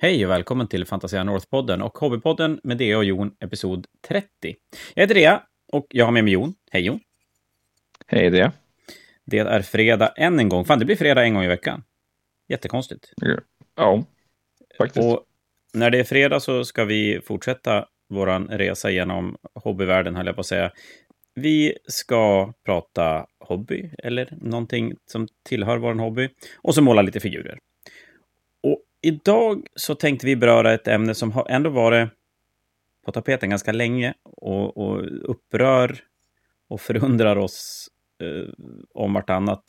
Hej och välkommen till Fantasia North-podden och Hobbypodden med Dea och Jon, episod 30. Jag heter Dea och jag har med mig Jon. Hej Jon! Hej Dea! Det är fredag än en gång. Fan, det blir fredag en gång i veckan. Jättekonstigt. Ja, faktiskt. Och när det är fredag så ska vi fortsätta vår resa genom hobbyvärlden, höll jag på att säga. Vi ska prata hobby, eller någonting som tillhör vår hobby, och så måla lite figurer. Idag så tänkte vi beröra ett ämne som har ändå varit på tapeten ganska länge och, och upprör och förundrar oss eh, om vartannat.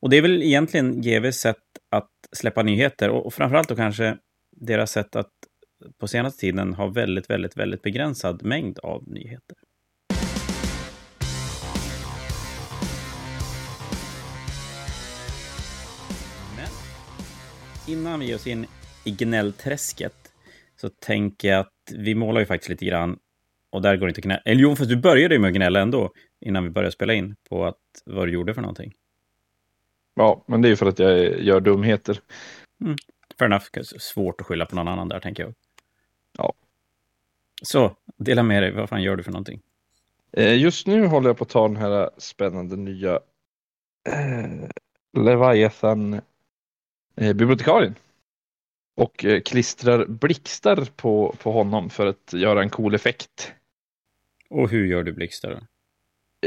Och det är väl egentligen GVs sätt att släppa nyheter och, och framförallt då kanske deras sätt att på senaste tiden ha väldigt, väldigt, väldigt begränsad mängd av nyheter. Innan vi ger oss in i gnällträsket så tänker jag att vi målar ju faktiskt lite grann och där går det inte att gnälla. Eller jo, fast du började ju med att gnälla ändå innan vi började spela in på att vad du gjorde för någonting. Ja, men det är ju för att jag gör dumheter. Mm. Fair enough. Svårt att skylla på någon annan där, tänker jag. Ja. Så, dela med dig. Vad fan gör du för någonting? Eh, Just nu håller jag på att ta den här spännande nya eh, Leviathan bibliotekarien. Och eh, klistrar blixtar på, på honom för att göra en cool effekt. Och hur gör du blixtar då?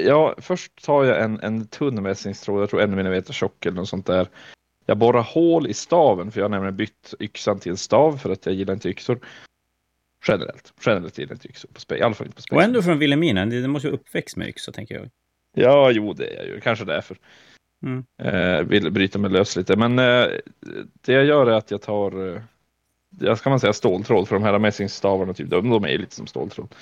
Ja, först tar jag en, en tunn mässingstråd, jag tror en millimeter tjock eller något sånt där. Jag borrar hål i staven, för jag har nämligen bytt yxan till en stav för att jag gillar inte yxor. Generellt. Generellt gillar jag inte yxor, på spe, i alla fall inte på spec. Och ändå från Vilhelmina, det måste ju uppväxt med yxa, tänker jag. Ja, jo, det är jag ju. Kanske därför. Mm. Eh, vill bryta mig lös lite. Men eh, det jag gör är att jag tar, eh, jag ska man säga ståltråd, för de här mässingsstavarna typ, de, de är ju lite som ståltråd.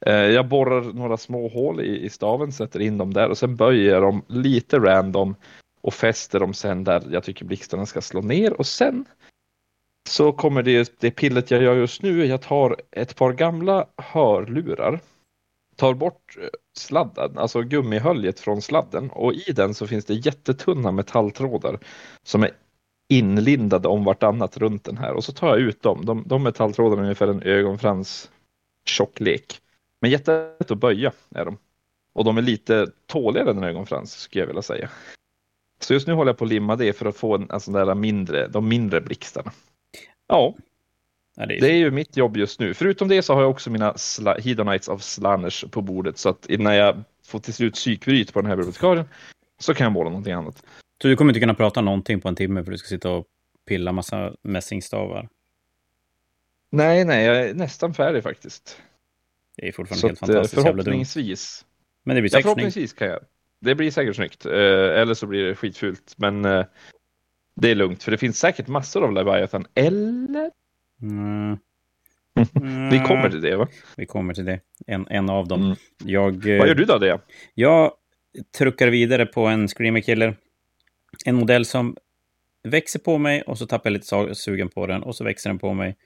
Eh, jag borrar några små hål i, i staven, sätter in dem där och sen böjer jag dem lite random och fäster dem sen där jag tycker blixtarna ska slå ner och sen så kommer det, det pillet jag gör just nu. Jag tar ett par gamla hörlurar, tar bort eh, sladden, alltså gummihöljet från sladden och i den så finns det jättetunna metalltrådar som är inlindade om vartannat runt den här och så tar jag ut dem. De, de metalltrådarna är ungefär en ögonfrans tjocklek. Men jättelätt att böja är de. Och de är lite tåligare än en ögonfrans skulle jag vilja säga. Så just nu håller jag på att limma det för att få en, en sån där mindre, de mindre blixtarna. Ja, Ja, det är, det är ju mitt jobb just nu. Förutom det så har jag också mina sla- Hedonites of Slanners på bordet så att när jag får till slut psykbryt på den här bibliotekarien så kan jag måla någonting annat. Så du kommer inte kunna prata någonting på en timme för du ska sitta och pilla massa mässingstavar? Nej, nej, jag är nästan färdig faktiskt. Det är fortfarande Så helt att, eh, fantastiskt förhoppningsvis. Men det blir Ja, säkert snyggt. förhoppningsvis kan jag. Det blir säkert snyggt. Eh, eller så blir det skitfult. Men eh, det är lugnt för det finns säkert massor av Leviathan. Eller? Mm. Vi kommer till det va? Vi kommer till det. En, en av dem. Mm. Jag, eh, Vad gör du då det? jag truckar vidare på en Screamer Killer. En modell som växer på mig och så tappar jag lite sugen på den och så växer den på mig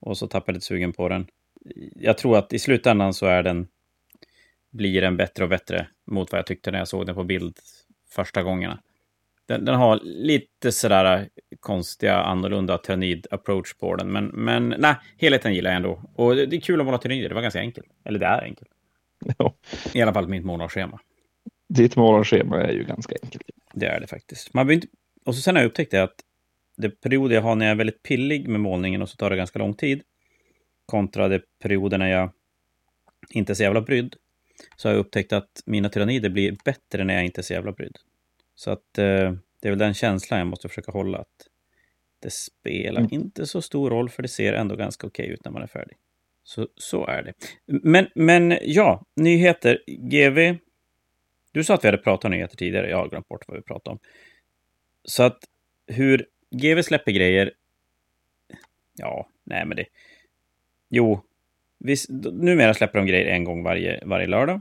och så tappar jag lite sugen på den. Jag tror att i slutändan så är den blir den bättre och bättre mot vad jag tyckte när jag såg den på bild första gångerna. Den, den har lite sådär konstiga, annorlunda tyrannid-approach på den, men, men nej, helheten gillar jag ändå. Och det, det är kul att måla tyrannider, det var ganska enkelt. Eller det är enkelt. Ja, I alla fall mitt målarschema. ditt morgonschema är ju ganska enkelt. Det är det faktiskt. Man inte... Och så sen har jag upptäckt det att det perioder jag har när jag är väldigt pillig med målningen och så tar det ganska lång tid kontra de perioder när jag inte är så jävla brydd så har jag upptäckt att mina tyrannider blir bättre när jag inte är så jävla brydd. Så att eh, det är väl den känslan jag måste försöka hålla att det spelar Mm. inte så stor roll för det ser ändå ganska okej ut när man är färdig. Så, så är det. Men, men ja, nyheter. GV. Du sa att vi hade pratat om nyheter tidigare. Jag har glömt bort vad vi pratade om. Så att hur GV släpper grejer. Ja, nej men det. Jo, visst, numera släpper de grejer en gång varje, varje lördag.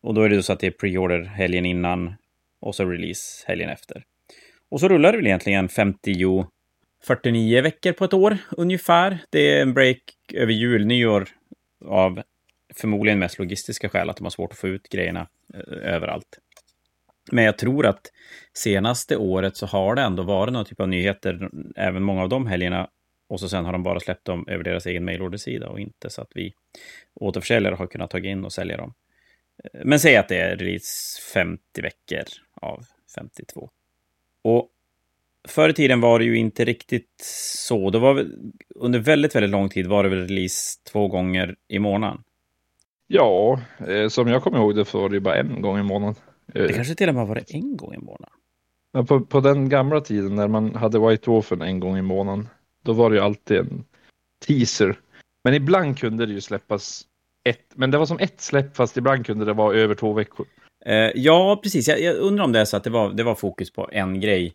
Och då är det så att det är pre-order helgen innan och så release helgen efter. Och så rullar det väl egentligen 50, 49 veckor på ett år ungefär. Det är en break över jul, nyår av förmodligen mest logistiska skäl att de har svårt att få ut grejerna eh, överallt. Men jag tror att senaste året så har det ändå varit någon typ av nyheter, även många av de helgerna, Och så sen har de bara släppt dem över deras egen mailordersida och inte så att vi återförsäljare har kunnat ta in och sälja dem. Men säg att det är release 50 veckor av 52. Och förr i tiden var det ju inte riktigt så. Det var under väldigt, väldigt lång tid var det väl release två gånger i månaden. Ja, eh, som jag kommer ihåg det så var det ju bara en gång i månaden. Det kanske till och med var det en gång i månaden. Ja, på, på den gamla tiden när man hade White Dwarfen en gång i månaden, då var det ju alltid en teaser. Men ibland kunde det ju släppas ett, men det var som ett släpp fast ibland kunde det vara över två veckor. Eh, ja, precis. Jag, jag, undrar om det är så att det var, det var fokus på en grej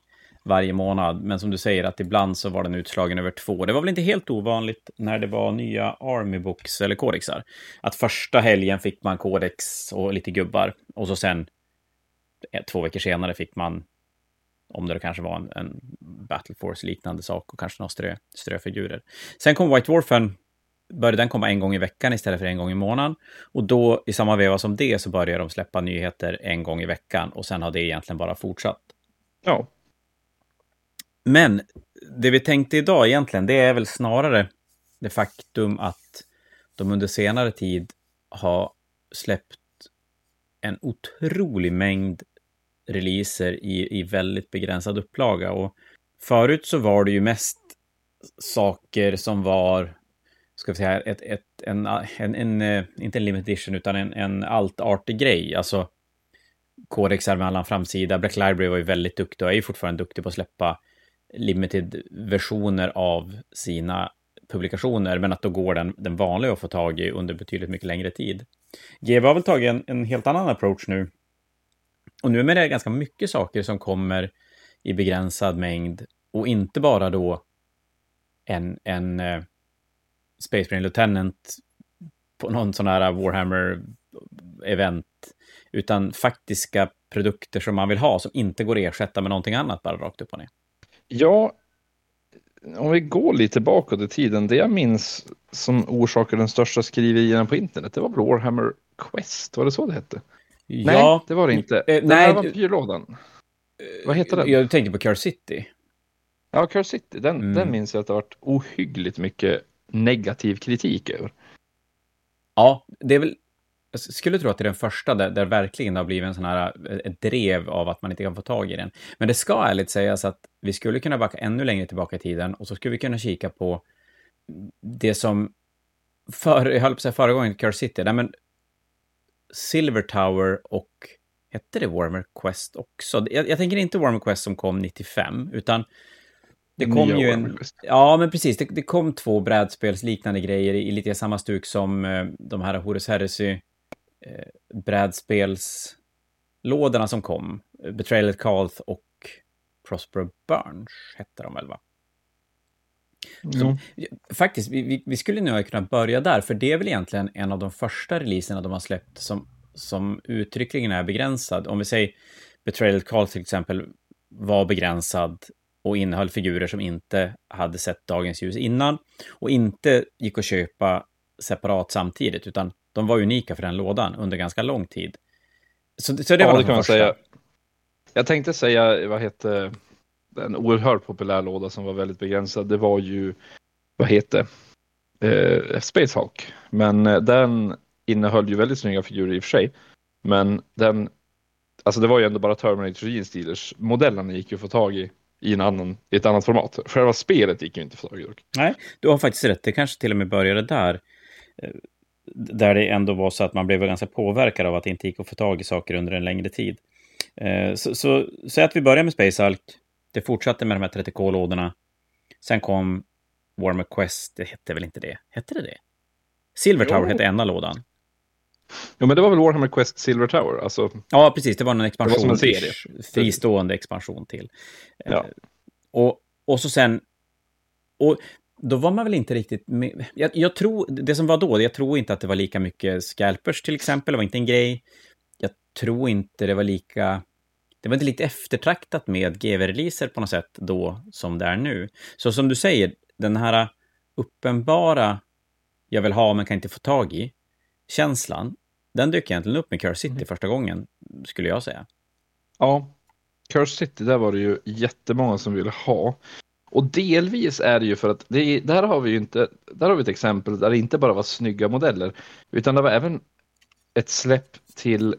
varje månad. Men som du säger att ibland så var den utslagen över två. Det var väl inte helt ovanligt när det var nya Army Books eller kodexar. Att första helgen fick man kodex och lite gubbar. Och så sen eh, två veckor senare fick man, om det kanske var en, en Battle Force-liknande sak och kanske några strö, ströfigurer. Sen kom White Warfen började den komma en gång i veckan istället för en gång i månaden. Och då, i samma veva som det, så började de släppa nyheter en gång i veckan. Och sen har det egentligen bara fortsatt. Ja. Men det vi tänkte idag egentligen, det är väl snarare det faktum att de under senare tid har släppt en otrolig mängd releaser i, i väldigt begränsad upplaga. Och förut så var det ju mest saker som var ska vi säga, ett, ett, en, en, en, eh, inte en limited edition, utan en, en altartig grej. Alltså, kodexar med annan framsida. Black Library var ju väldigt duktig och är ju fortfarande duktig på att släppa limited-versioner av sina publikationer, men att då går den, den vanliga att få tag i under betydligt mycket längre tid. GW har väl tagit en, en helt annan approach nu. Och nu är det ganska mycket saker som kommer i begränsad mängd och inte bara då en, en eh, Space Marine Lieutenant på någon sån här Warhammer-event, utan faktiska produkter som man vill ha som inte går att ersätta med någonting annat bara rakt upp och ner. Ja, om vi går lite bakåt i tiden, det jag minns som orsakade den största skriverierna på internet, det var Warhammer Quest, var det så det hette? Ja, nej, det var det inte. Eh, den nej, här vampyrlådan. Vad heter den? Jag tänkte på Curse City. Ja, Curse City, den, mm. den minns jag att det har varit ohyggligt mycket negativ kritik över. Ja, det är väl... Jag skulle tro att det är den första där, där verkligen har blivit en sån här eh, ett drev av att man inte kan få tag i den. Men det ska ärligt sägas att vi skulle kunna backa ännu längre tillbaka i tiden och så skulle vi kunna kika på det som för, jag höll på att säga förra gången, Curse City, nej men Silver Tower och hette det Warmer Quest också? Jag, jag tänker inte Warmer Quest som kom 95, utan det kom ju en... Ja, men precis. Det, det, kom två brädspelsliknande grejer i, i lite samma stuk som eh, de här Horus Heresy eh, brädspelslådorna som kom. Betrayal at Calth och Prospero Burns hette de väl, va? Mm. faktiskt, vi, vi, skulle nog kunna börja där, för det är väl egentligen en av de första releaserna de har släppt som, som uttryckligen är begränsad. Om vi säger Betrayal Calth till exempel var begränsad och innehöll figurer som inte hade sett dagens ljus innan och inte gick att köpa separat samtidigt, utan de var unika för den lådan under ganska lång tid. Så, så det var ja, det kan man säga. Jag tänkte säga, vad heter en oerhört populär låda som var väldigt begränsad, det var ju, vad heter eh, Space Hawk. Men eh, den innehöll ju väldigt snygga figurer i och för sig. Men den, alltså det var ju ändå bara Terminator Gene Stealers. Modellerna gick ju att få tag i i, en annan, i ett annat format. Själva spelet gick ju inte för tag. Nej, du har faktiskt rätt. Det kanske till och med började där. Eh, där det ändå var så att man blev ganska påverkad av att det inte gick att få tag i saker under en längre tid. Eh, så, så säg att vi börjar med Space Hulk. Det fortsatte med de här 30K-lådorna. Sen kom Warmer Quest. Det hette väl inte det? Hette det det? Silver Tower jo. hette ena lådan. Jo, men det var väl Warhammer Quest Silver Tower? Alltså... Ja, precis. Det var en expansion. Var. Fristående expansion till. Ja. Eh, och, och så sen... Och då var man väl inte riktigt med. Jag, jag, tror, det som var då, jag tror inte att det var lika mycket scalpers till exempel, det var inte en grej. Jag tror inte det var lika... Det var inte lite eftertraktat med GV-releaser på något sätt då som det är nu. Så som du säger, den här uppenbara jag vill ha men kan inte få tag i, känslan, den dök egentligen upp med Curse City mm. första gången, skulle jag säga. Ja, Curse City, där var det ju jättemånga som ville ha. Och delvis är det ju för att det, där har vi ju inte, där har vi ett exempel där det inte bara var snygga modeller, utan det var även ett släpp till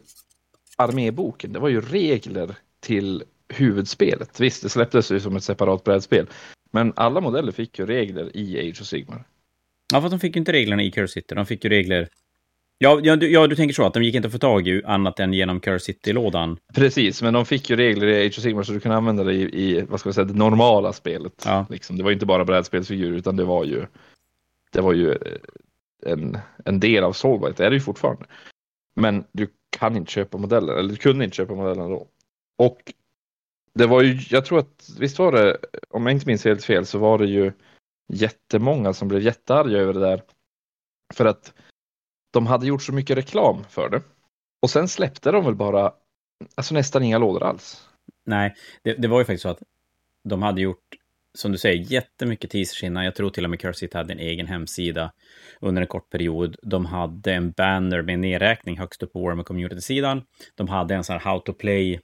arméboken. Det var ju regler till huvudspelet. Visst, det släpptes ju som ett separat brädspel, men alla modeller fick ju regler i Age of Sigmar. Ja, för de fick ju inte reglerna i Curse City. De fick ju regler Ja, ja, du, ja, du tänker så att de gick inte att få tag i annat än genom Curse City-lådan. Precis, men de fick ju regler i Age of Sigmar så du kunde använda det i, i vad ska vi säga, det normala spelet. Ja. Liksom. Det var inte bara brädspelsfigurer utan det var ju, det var ju eh, en, en del av Soulbite, det är det ju fortfarande. Men du kan inte köpa modeller, eller du kunde inte köpa modellerna då. Och det var ju, jag tror att, visst var det, om jag inte minns helt fel, så var det ju jättemånga som blev jättearga över det där. För att de hade gjort så mycket reklam för det. Och sen släppte de väl bara alltså nästan inga lådor alls. Nej, det, det var ju faktiskt så att de hade gjort, som du säger, jättemycket teasers innan. Jag tror till och med Cursit hade en egen hemsida under en kort period. De hade en banner med en nedräkning högst upp på Warhammer Community-sidan. De hade en sån här How to Play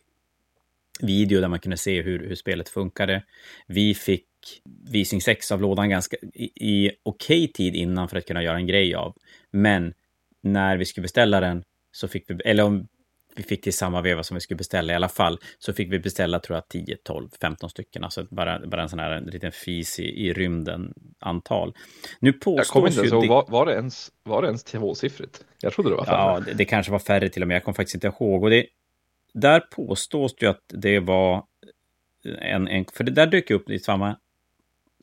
video där man kunde se hur, hur spelet funkade. Vi fick visning 6 av lådan ganska i, i okej okay tid innan för att kunna göra en grej av. Men när vi skulle beställa den så fick vi, eller om vi fick till samma veva som vi skulle beställa i alla fall, så fick vi beställa tror jag 10, 12, 15 stycken. Alltså bara, bara en sån här en liten fis i, i rymden antal. Nu påstås jag kommer inte ihåg, det... var, var, det ens, var det ens tvåsiffrigt? Jag trodde det var färre. Ja, det, det, kanske var färre till och med. Jag kommer faktiskt inte ihåg. Och det, där påstås ju att det var en, en för det där dök upp i samma,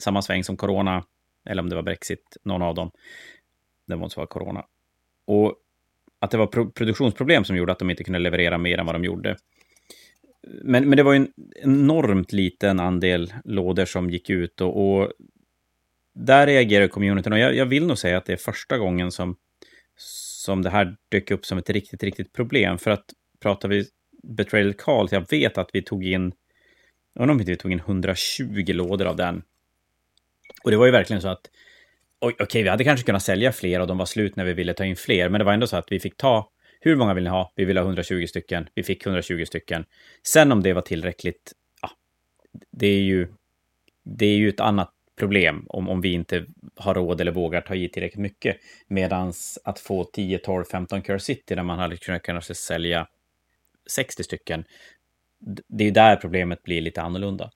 samma sväng som corona, eller om det var Brexit, någon av dem. Det måste vara corona. Och att det var pro produktionsproblem som gjorde att de inte kunde leverera mer än vad de gjorde. Men, men det var ju en enormt liten andel lådor som gick ut och, och där reagerade communityn och jag, jag, vill nog säga att det är första gången som, som det här dök upp som ett riktigt, riktigt problem. För att pratar vi Betrayal Call, jag vet att vi tog in, jag undrar om inte vi tog in 120 lådor av den. Och det var ju verkligen så att okej, okay, vi hade kanske kunnat sälja fler och de var slut när vi ville ta in fler, men det var ändå så att vi fick ta hur många vill ni ha? Vi vill ha 120 stycken. Vi fick 120 stycken. Sen om det var tillräckligt, ja, det är ju, det är ju ett annat problem om, om vi inte har råd eller vågar ta i tillräckligt mycket. Medan att få 10, 12, 15 Cure City där man hade kunnat kanske sälja 60 stycken. Det är ju där problemet blir lite annorlunda.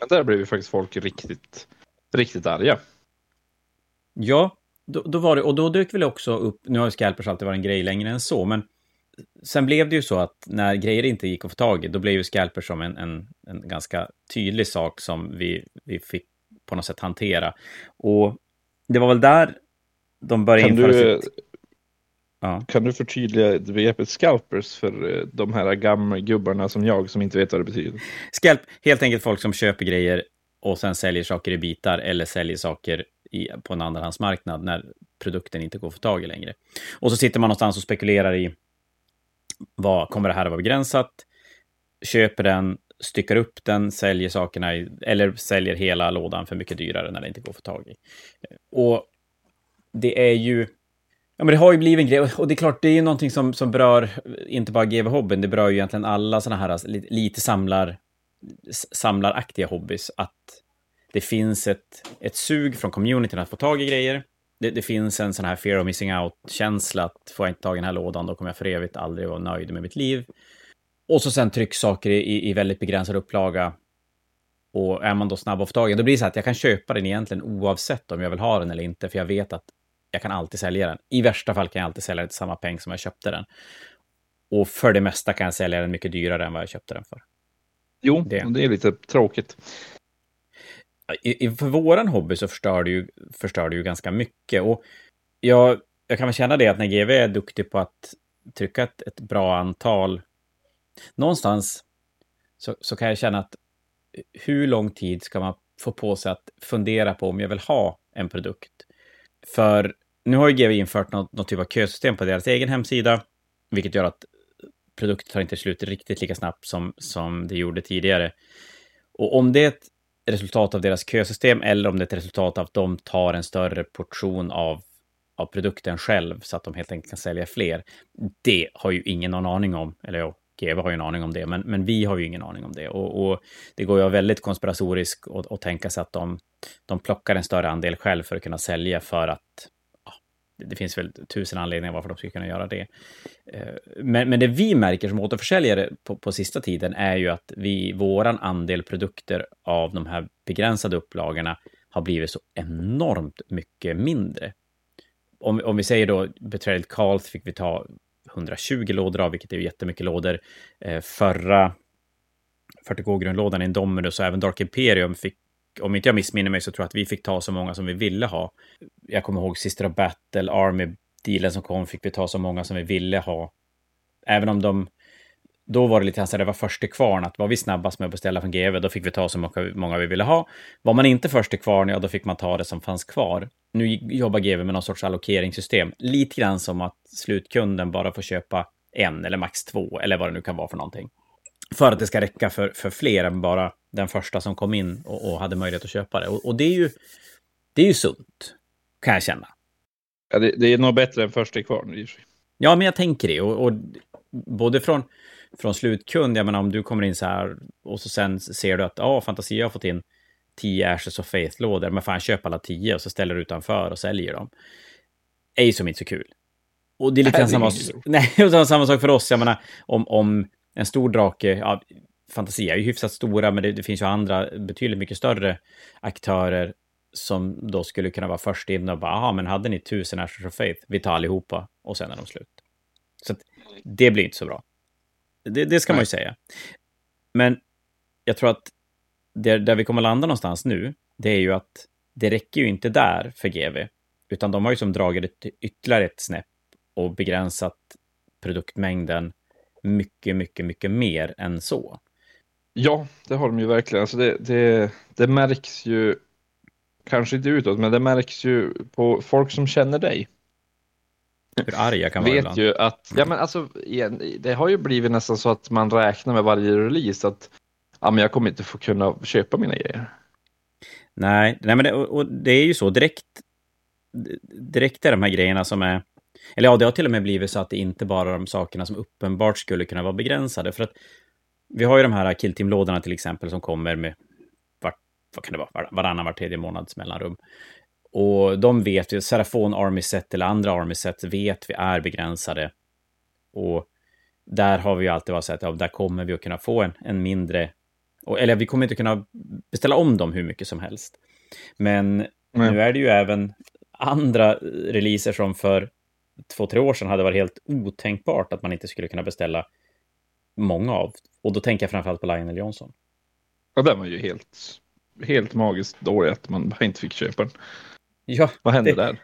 Men där blev ju faktiskt folk riktigt, riktigt arga. Ja, då, då, var det, och då dök väl också upp, nu har ju scalpers alltid varit en grej längre än så, men sen blev det ju så att när grejer inte gick att få tag i, då blev ju scalpers som en, en, en ganska tydlig sak som vi, vi fick på något sätt hantera. Och det var väl där de började kan införa du, sitt... Ja. Kan du förtydliga begreppet scalpers för eh, de här gamla gubbarna som jag som inte vet vad det betyder? Scalp, helt enkelt folk som köper grejer och sen säljer saker i bitar eller säljer saker i, på en andrahandsmarknad när produkten inte går att få tag i längre. Och så sitter man någonstans och spekulerar i vad kommer det här att vara begränsat? Köper den, styckar upp den, säljer sakerna i, eller säljer hela lådan för mycket dyrare när det inte går att få tag i. Och det är ju Ja, men det har ju blivit en grej. Och det är klart, det är ju någonting som, som berör inte bara GV-hobbyn, det berör ju egentligen alla sådana här alltså, lite samlar, samlaraktiga hobbys. Att det finns ett, ett sug från communityn att få tag i grejer. Det, det finns en sån här fear of missing out-känsla att får jag inte tag i den här lådan, då kommer jag för evigt aldrig vara nöjd med mitt liv. Och så sen trycksaker i, i väldigt begränsad upplaga. Och är man då snabb att få tag i då blir det så att jag kan köpa den egentligen oavsett om jag vill ha den eller inte, för jag vet att jag kan alltid sälja den. I värsta fall kan jag alltid sälja den till samma peng som jag köpte den. Och för det mesta kan jag sälja den mycket dyrare än vad jag köpte den för. Jo, det, det är lite tråkigt i, för våran hobby så förstör det ju, förstör det ju ganska mycket. Och jag, jag kan väl känna det att när GV är duktig på att trycka ett, ett bra antal, någonstans så, så kan jag känna att hur lång tid ska man få på sig att fundera på om jag vill ha en produkt? För nu har ju GV infört något, något typ av kösystem på deras egen hemsida, vilket gör att produkter tar inte slut riktigt lika snabbt som, som det gjorde tidigare. Och om det resultat av deras kösystem eller om det är ett resultat av att de tar en större portion av, av produkten själv så att de helt enkelt kan sälja fler. Det har ju ingen någon aning om. Eller jag GW har ju en aning om det, men, men vi har ju ingen aning om det. Och, och det går ju väldigt konspiratoriskt att tänka sig att de, de plockar en större andel själv för att kunna sälja för att det finns väl tusen anledningar varför de skulle kunna göra det. Eh, men, men det vi märker som återförsäljare på, på sista tiden är ju att vi, våran andel produkter av de här begränsade upplagorna har blivit så enormt mycket mindre. Om, om vi säger då Betrayed Calls fick vi ta 120 lådor av, vilket är ju jättemycket lådor. Eh, förra 40K-grundlådan i Indominus och även Dark Imperium fick om inte jag missminner mig så tror jag att vi fick ta så många som vi ville ha. Jag kommer ihåg Sister of Battle, Army-dealen som kom, fick vi ta så många som vi ville ha. Även om de... Då var det lite så här, det var först till kvarn, att var vi snabbast med att beställa från GV, då fick vi ta så många, många vi ville ha. Var man inte först till kvarn, ja, då fick man ta det som fanns kvar. Nu jobbar GV med någon sorts allokeringssystem, lite grann som att slutkunden bara får köpa en eller max två, eller vad det nu kan vara för någonting. För att det ska räcka för, för fler än bara den första som kom in och, och hade möjlighet att köpa det. Och, och, det är ju det är ju sunt, kan jag känna. Ja, det, det är nog bättre än första kvar. Ja, men jag tänker det. Och, och både från, från slutkund, jag menar om du kommer in så här och så sen ser du att ja, Fantasia har fått in tio Ashes of Faith-lådor, men fan köp alla tio och så ställer du utanför och säljer dem. Det är ju som inte så kul. Och det är lite samma, nej, samma sak för oss, jag menar om, om en stor drake, ja, Fantasia är ju hyfsat stora, men det, det, finns ju andra betydligt mycket större aktörer som då skulle kunna vara först in och bara, aha, men hade ni tusen Ashes of Faith, vi tar allihopa och sen är de slut. Så att, det blir inte så bra. Det, det ska Nej. man ju säga. Men jag tror att det, där vi kommer landa någonstans nu, det är ju att det räcker ju inte där för GV, utan de har ju som dragit ett, ytterligare ett snäpp och begränsat produktmängden mycket, mycket, mycket mer än så. Ja, det har de ju verkligen. Alltså det, det, det märks ju, kanske inte utåt, men det märks ju på folk som känner dig. Hur arg jag kan vara vet ibland. ju att, ja men alltså, det har ju blivit nästan så att man räknar med varje release att ja, men jag kommer inte få kunna köpa mina grejer. Nej, nej men det, och det är ju så direkt. Direkt är de här grejerna som är, eller ja, det har till och med blivit så att det inte bara är de sakerna som uppenbart skulle kunna vara begränsade. För att vi har ju de här Killteam-lådorna till exempel som kommer med var, vad kan det vara, varannan, var tredje månads mellanrum. Och de vet vi, Serafon Army Set eller andra Army Set vet vi är begränsade. Och där har vi ju alltid varit så att ja, där kommer vi att kunna få en, en mindre, och, eller vi kommer inte kunna beställa om dem hur mycket som helst. Men Nej. nu är det ju även andra releaser som för två, tre år sedan hade varit helt otänkbart att man inte skulle kunna beställa många av. Och då tänker jag framförallt på Lionel Johnson. Ja, den var ju helt, helt magiskt dålig att man bara inte fick köpa den. Ja, Vad hände det, där?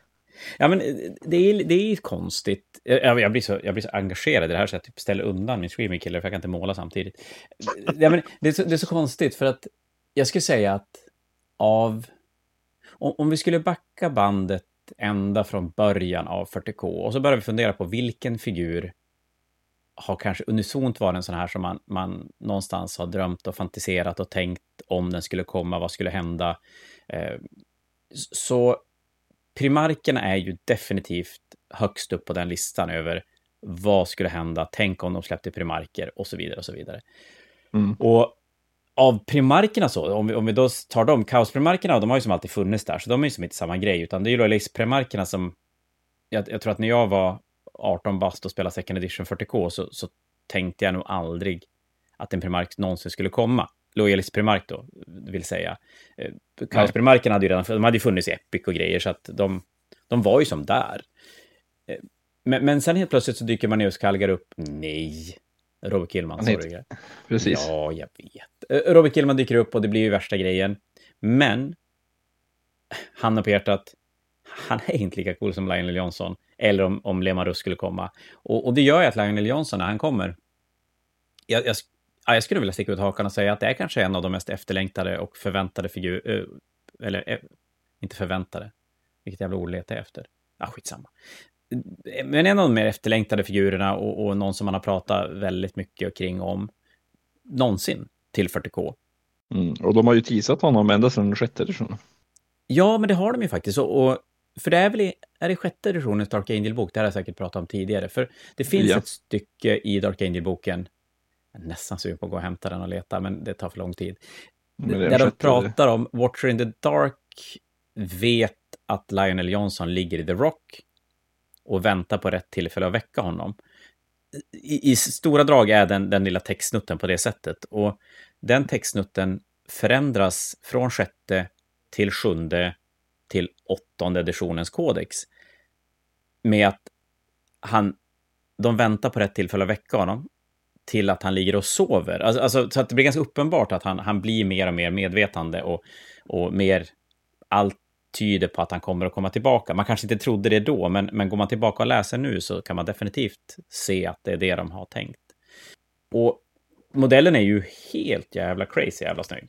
Ja, men det är, det är konstigt. Jag, jag, blir så, jag blir så engagerad i det här så jag typ ställer undan min Screaming Killer för jag kan inte måla samtidigt. Ja, men det, är så, det är så konstigt för att jag skulle säga att av... Om, om vi skulle backa bandet ända från början av 40K och så börjar vi fundera på vilken figur har kanske unisont varit en sån här som man, man någonstans har drömt och fantiserat och tänkt om den skulle komma, vad skulle hända. Eh, så primarkerna är ju definitivt högst upp på den listan över vad skulle hända, tänk om de släppte primarker och så vidare och så vidare. Mm. Och av primarkerna så, om vi, om vi då tar dem, kaosprimarkerna, de har ju som alltid funnits där, så de är ju som inte samma grej, utan det är ju lojalistprimarkerna som, jag, jag tror att när jag var 18 bast och spela second edition 40K så, så tänkte jag nog aldrig att en primark någonsin skulle komma. Lojalist primark då, vill säga. Eh, Kaosprimarkerna hade ju redan de hade funnits i Epic och grejer, så att de, de var ju som där. Eh, men, men sen helt plötsligt så dyker man ner och skalgar upp. Nej, Robert Killman. Sorry. Precis. Ja, jag vet. Eh, Robert Killman dyker upp och det blir ju värsta grejen. Men, handen på hjärtat, han är inte lika cool som Lionel Johnson. Eller om, om Lemarus skulle komma. Och, och det gör ju att Lionel Johnson, när han kommer, jag, jag, jag skulle vilja sticka ut hakan och säga att det är kanske en av de mest efterlängtade och förväntade figurer, eh, eller eh, inte förväntade, vilket jävla ord letar jag efter. Ja, skitsamma. Men en av de mer efterlängtade figurerna och, och någon som man har pratat väldigt mycket kring om någonsin till 40K. Mm, och de har ju teasat honom ända sedan sjätte editionen. Ja, men det har de ju faktiskt. Och, och för det är väl i, är det sjätte editionens Dark Angel-bok, det har jag säkert pratat om tidigare, för det finns ja. ett stycke i Dark Angel-boken nästan sugen på att gå och hämta den och leta, men det tar för lång tid. Där de pratar om Watcher in the Dark vet att Lionel Johnson ligger i The Rock och väntar på rätt tillfälle att väcka honom. I, i stora drag är den, den lilla textsnutten på det sättet. Och den textsnutten förändras från sjätte till sjunde till åttonde editionens kodex. Med att han, de väntar på rätt tillfälle att väcka honom till att han ligger och sover. Alltså, alltså, så att det blir ganska uppenbart att han, han blir mer och mer medvetande och, och mer... Allt tyder på att han kommer att komma tillbaka. Man kanske inte trodde det då, men, men går man tillbaka och läser nu så kan man definitivt se att det är det de har tänkt. Och modellen är ju helt jävla crazy jävla snygg.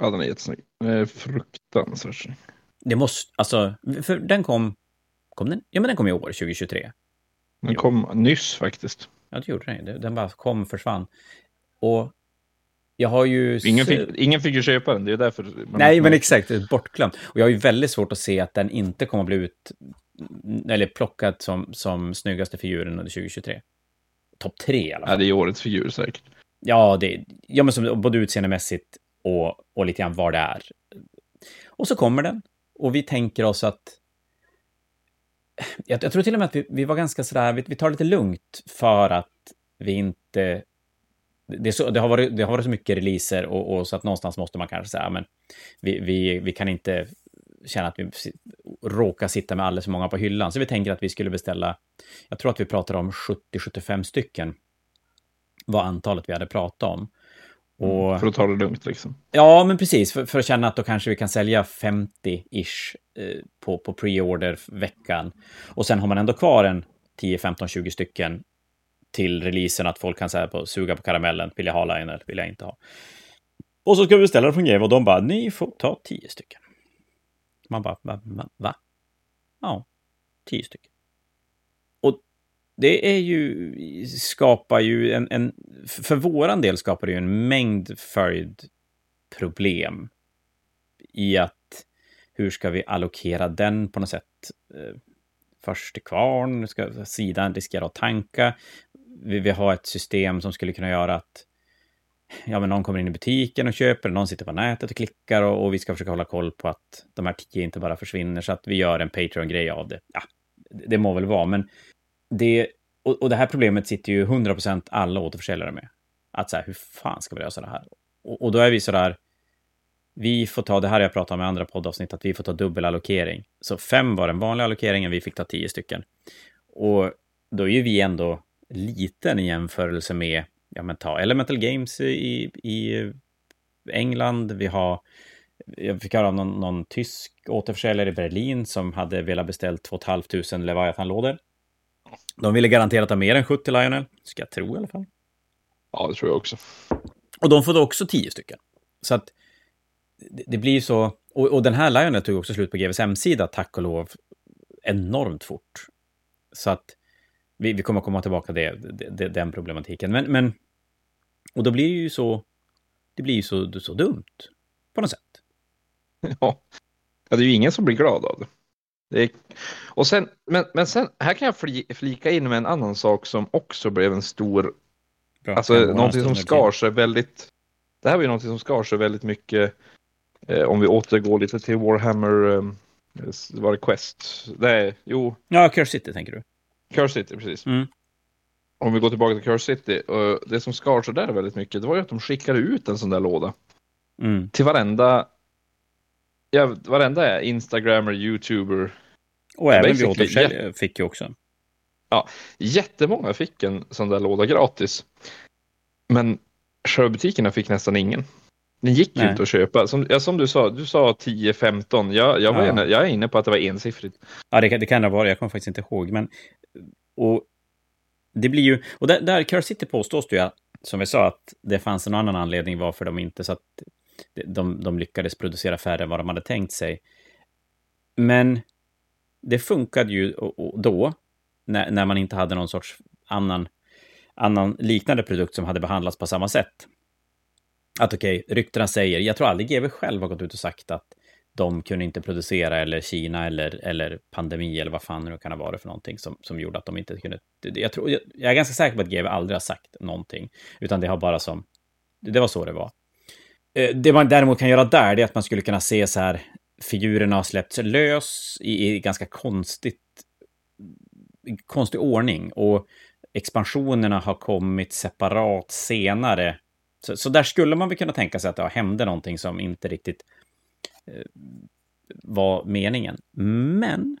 Ja, den är jättesnygg. Den är fruktansvärt snygg. Det måste, alltså, för den kom, kom den? Ja, men den kom i år, 2023. Den Jo. kom nyss faktiskt. Ja, det gjorde den. Den bara kom försvann. Och jag har ju... Ingen fick, ingen fick ju köpa den, det är därför. Nej, men exakt. Bortglömt. Och jag har ju väldigt svårt att se att den inte kommer att bli ut... Eller plockad som, som snyggaste figuren under 2023. Topp tre i alla Ja, fall. det är årets figur säkert. Ja, det, ja men som, både utseendemässigt och, och lite grann vad det är. Och så kommer den. Och vi tänker oss att... Jag, jag tror till och med att vi, vi var ganska sådär, vi, vi tar det lite lugnt för att vi inte... Det, så, det, har, varit, det har varit så mycket releaser och, och så att någonstans måste man kanske säga, men vi, vi, vi kan inte känna att vi råkar sitta med alldeles för många på hyllan. Så vi tänker att vi skulle beställa, jag tror att vi pratar om 70-75 stycken var antalet vi hade pratat om. Och, För att ta det lugnt liksom. ja, men precis, för, för att känna att då kanske vi kan sälja 50-ish eh, på, på pre-order veckan. Och sen har man ändå kvar en 10, 15, 20 stycken till releasen, att folk kan säga på, suga på karamellen, vill jag ha Lionel, vill jag inte ha. Och så ska vi beställa det från Game och de bara, ni får ta 10 stycken. Man bara, va, va? Ja, 10 stycken. Det är ju, skapar ju en, en, för våran del skapar det ju en mängd följdproblem i att hur ska vi allokera den på något sätt? Eh, först till kvarn, ska sidan riskera att tanka. Vi vill ha ett system som skulle kunna göra att ja, men någon kommer in i butiken och köper, någon sitter på nätet och klickar och, och vi ska försöka hålla koll på att de här tio inte bara försvinner så att vi gör en Patreon-grej av det. Ja, det det må väl vara, men det, och, och det här problemet sitter ju 100% alla återförsäljare med. Att så här, hur fan ska vi lösa det här? Och, och då är vi så där, vi får ta, det här jag pratat om i andra poddavsnitt, att vi får ta dubbelallokering. Så fem var den vanliga allokeringen, vi fick ta tio stycken. Och då är ju vi ändå liten i jämförelse med, ja men ta Elemental Games i, i England, vi har, jag fick höra om någon, någon tysk återförsäljare i Berlin som hade velat beställt 2 500 Leviathan-lådor. De ville garanterat ha mer än 70 Lionel, ska jag tro i alla fall. Ja, det tror jag också. Och de får då också 10 stycken. Så att det, det blir så, och, och den här Lionel tog också slut på GVs hemsida, tack och lov, enormt fort. Så att vi, vi kommer komma tillbaka till det, det, det, den problematiken. Men, men, och då blir det ju så, det blir ju så, så dumt, på något sätt. Ja. ja, det är ju ingen som blir glad av det. Är... och sen, men, men sen, här kan jag fli, flika in med en annan sak som också blev en stor, Bra. alltså någonting som skar sig väldigt, det här var ju någonting som skar sig väldigt mycket, eh, om vi återgår lite till Warhammer, eh, var det Quest? Nej, jo, Ja, Curse City tänker du? Curse City, precis. Mm. Om vi går tillbaka till Curse City, och det som skar sig där väldigt mycket, det var ju att de skickade ut en sån där låda Mm. till varenda, ja, varenda Instagrammer, YouTuber, Och även vi Basically, återförsäljare fick ju också. Jättemånga fick en sån där låda gratis. Men sjöbutikerna fick nästan ingen. Den gick ju inte att köpa. Som, ja, som du sa, du sa 10-15. Jag, jag, var Ja. inne, jag är inne på att det var ensiffrigt. Ja, det, kan- det kan det varit. Jag kommer faktiskt inte ihåg. Men, och det blir ju... Och där, där Curse City påstås det ju, som vi sa, att det fanns en annan anledning varför de inte... Så att de, de lyckades producera färre än vad de hade tänkt sig. Men det funkade ju då, när, när man inte hade någon sorts annan, annan liknande produkt som hade behandlats på samma sätt. Att okej, ryktena säger, jag tror aldrig GW själv har gått ut och sagt att de kunde inte producera, eller Kina, eller, eller pandemi, eller vad fan det kan ha varit för någonting som, som gjorde att de inte kunde... Jag, tror, jag, jag är ganska säker på att GW aldrig har sagt någonting, utan det har bara som... Det var så det var. Eh, det man däremot kan göra där, det är att man skulle kunna se så här, figurerna har släppts lös i, i ganska konstigt, konstig ordning. Och expansionerna har kommit separat senare. Så, så där skulle man väl kunna tänka sig att det hände någonting som inte riktigt eh, var meningen. Men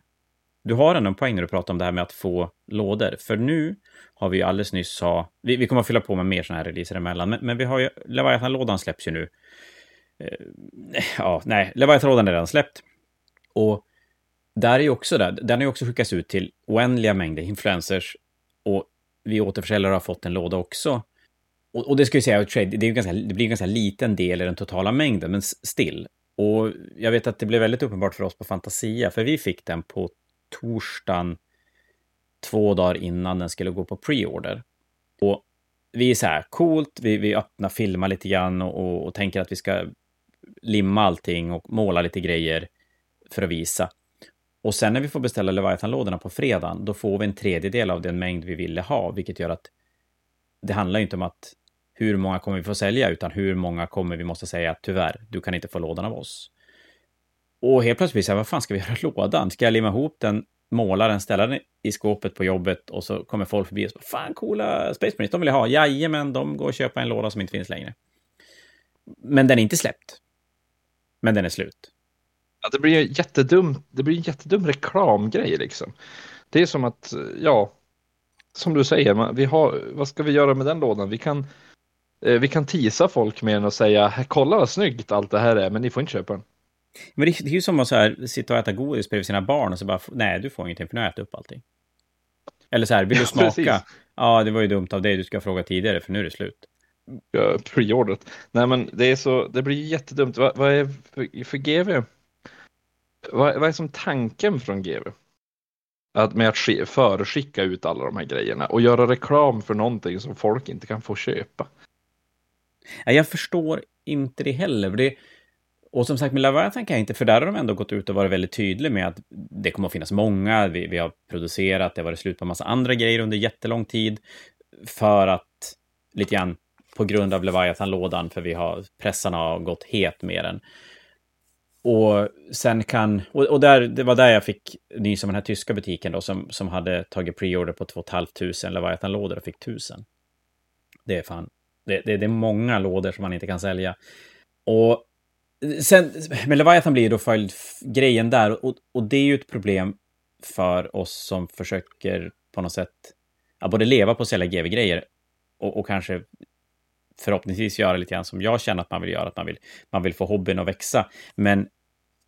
du har ändå en poäng när du pratar om det här med att få lådor. För nu har vi ju alldeles nyss ha, vi, vi kommer att fylla på med mer sådana här releaser emellan, men, men vi har ju, Leviathan-lådan släpps ju nu. Eh, ja, nej, Leviathan är redan släppt. Och där är ju också där, den har ju också skickats ut till oändliga mängder influencers. Och vi återförsäljare har fått en låda också. Och, och det ska ju säga, det, är ju ganska, det blir en ganska liten del i den totala mängden, men still. Och jag vet att det blev väldigt uppenbart för oss på Fantasia, för vi fick den på torsdagen två dagar innan den skulle gå på preorder. Och vi är så här, coolt, vi, vi öppnar, filmar lite grann och, och, och tänker att vi ska limma allting och måla lite grejer för att visa. Och sen när vi får beställa Leviathan-lådorna på fredagen, då får vi en tredjedel av den mängd vi ville ha, vilket gör att det handlar inte om att hur många kommer vi få sälja, utan hur många kommer vi måste säga att tyvärr, du kan inte få lådan av oss. Och helt plötsligt säger vad fan ska vi göra lådan? Ska jag limma ihop den, måla den, ställa den i skåpet på jobbet och så kommer folk förbi och säger, fan coola Space Marines, de vill jag ha. Jajamän, de går och köper en låda som inte finns längre. Men den är inte släppt. Men den är slut. Ja, det blir ju jättedumt. Det blir en jättedum reklamgrej liksom. Det är som att, ja, som du säger, vi har, vad ska vi göra med den lådan? Vi kan, eh, vi kan tisa folk med den och säga, kolla vad snyggt allt det här är, men ni får inte köpa den. Men det, det är ju som att så här, sitta och äta godis bredvid sina barn och så bara, nej, du får ingenting för nu har jag ätit upp allting. Eller så här, vill du smaka? Ja, ja, det var ju dumt av dig, du ska fråga tidigare, för nu är det slut. Preordrat. Nej, men det är så, det blir jättedumt. Vad, vad är för, för GV? Vad, vad är som tanken från GV? Att med att föreskicka ut alla de här grejerna och göra reklam för någonting som folk inte kan få köpa. Jag förstår inte det heller. Det, och som sagt, med Leviathan kan jag inte, för där har de ändå gått ut och varit väldigt tydliga med att det kommer att finnas många, vi, vi har producerat, det har varit slut på en massa andra grejer under jättelång tid, för att lite grann på grund av Leviathan-lådan, för vi har, pressarna har gått het med den. Och sen kan, och, och där, det var där jag fick nys om den här tyska butiken då, som, som hade tagit preorder på 2 500 Leviathan-lådor och fick 1000. Det är fan, det, det, det är många lådor som man inte kan sälja. Och sen, men Leviathan blir ju då följd grejen där, och, och det är ju ett problem för oss som försöker på något sätt ja, både leva på att sälja GV-grejer och, och, kanske förhoppningsvis göra lite grann som jag känner att man vill göra, att man vill, man vill få hobbyn att växa. Men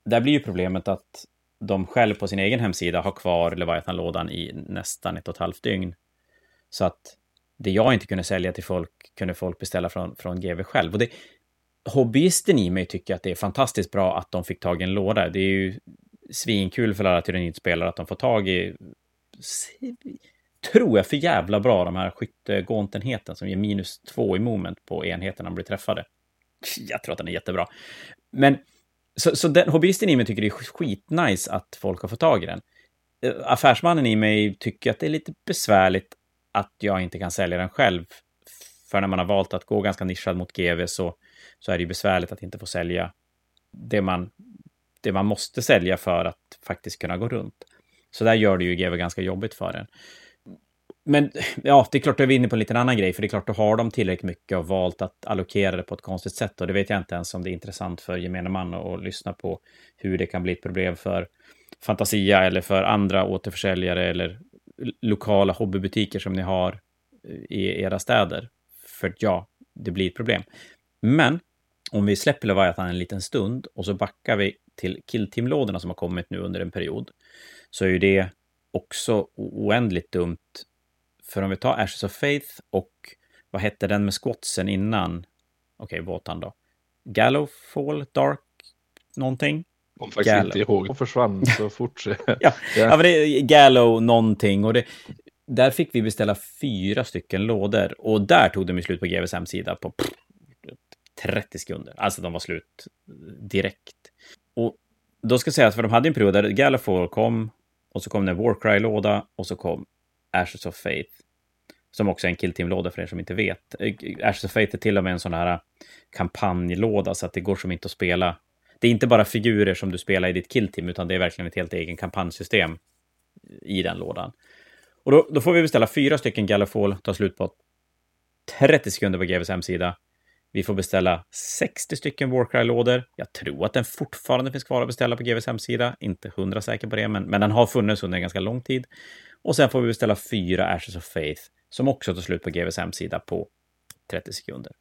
där blir ju problemet att de själv på sin egen hemsida har kvar Leviathan-lådan i nästan ett och ett halvt dygn. Så att det jag inte kunde sälja till folk kunde folk beställa från, från GV själv. Och det, hobbyisten i mig tycker att det är fantastiskt bra att de fick tag i en låda. Det är ju svinkul för alla tyrannidspelare att de får tag i, tror jag, för jävla bra de här skyttegåntenheten som ger minus två i moment på enheterna de blir träffade. Jag tror att den är jättebra. Men så, så den, hobbyisten i mig tycker det är skitnice att folk har fått tag i den. Eh, affärsmannen i mig tycker att det är lite besvärligt att jag inte kan sälja den själv. För när man har valt att gå ganska nischad mot GV så så är det ju besvärligt att inte få sälja det man, det man måste sälja för att faktiskt kunna gå runt. Så där gör det ju GW ganska jobbigt för en. Men ja, det är klart att vi är inne på en liten annan grej, för det är klart då har de tillräckligt mycket och valt att allokera det på ett konstigt sätt. Och det vet jag inte ens om det är intressant för gemene man att lyssna på hur det kan bli ett problem för Fantasia eller för andra återförsäljare eller lokala hobbybutiker som ni har eh, i era städer. För ja, det blir ett problem. Men om vi släpper Leviathan en liten stund och så backar vi till Killteam-lådorna som har kommit nu under en period, så är ju det också oändligt dumt. För om vi tar Ashes of Faith och vad hette den med squatsen innan? Okej, okay, Wotan då. Gallowfall, Dark, någonting? Om faktiskt Gallo. inte ihåg. Och försvann så fort. ja, ja. ja, men det är Gallow någonting. Och det, där fick vi beställa fyra stycken lådor. Och där tog de slut på GVs hemsida på pff, 30 sekunder. Alltså de var slut direkt. Och då ska jag säga att för de hade en period där Galliford kom och så kom det en Warcry-låda och så kom Ashes of Faith. Som också är en Killteam-låda för er som inte vet. Eh, Ashes of Faith är till och med en sån här eh, kampanjlåda så att det går som inte att spela. Det är inte bara figurer som du spelar i ditt Killteam utan det är verkligen ett helt egen kampanjsystem i den lådan. Och då, då får vi beställa fyra stycken Gallifall, ta slut på 30 sekunder på GVs hemsida. Vi får beställa 60 stycken Warcry-lådor. Jag tror att den fortfarande finns kvar att beställa på GVs hemsida. Inte hundra säker på det, men, men den har funnits under en ganska lång tid. Och sen får vi beställa fyra Ashes of Faith, som också tar slut på GVs hemsida på 30 sekunder.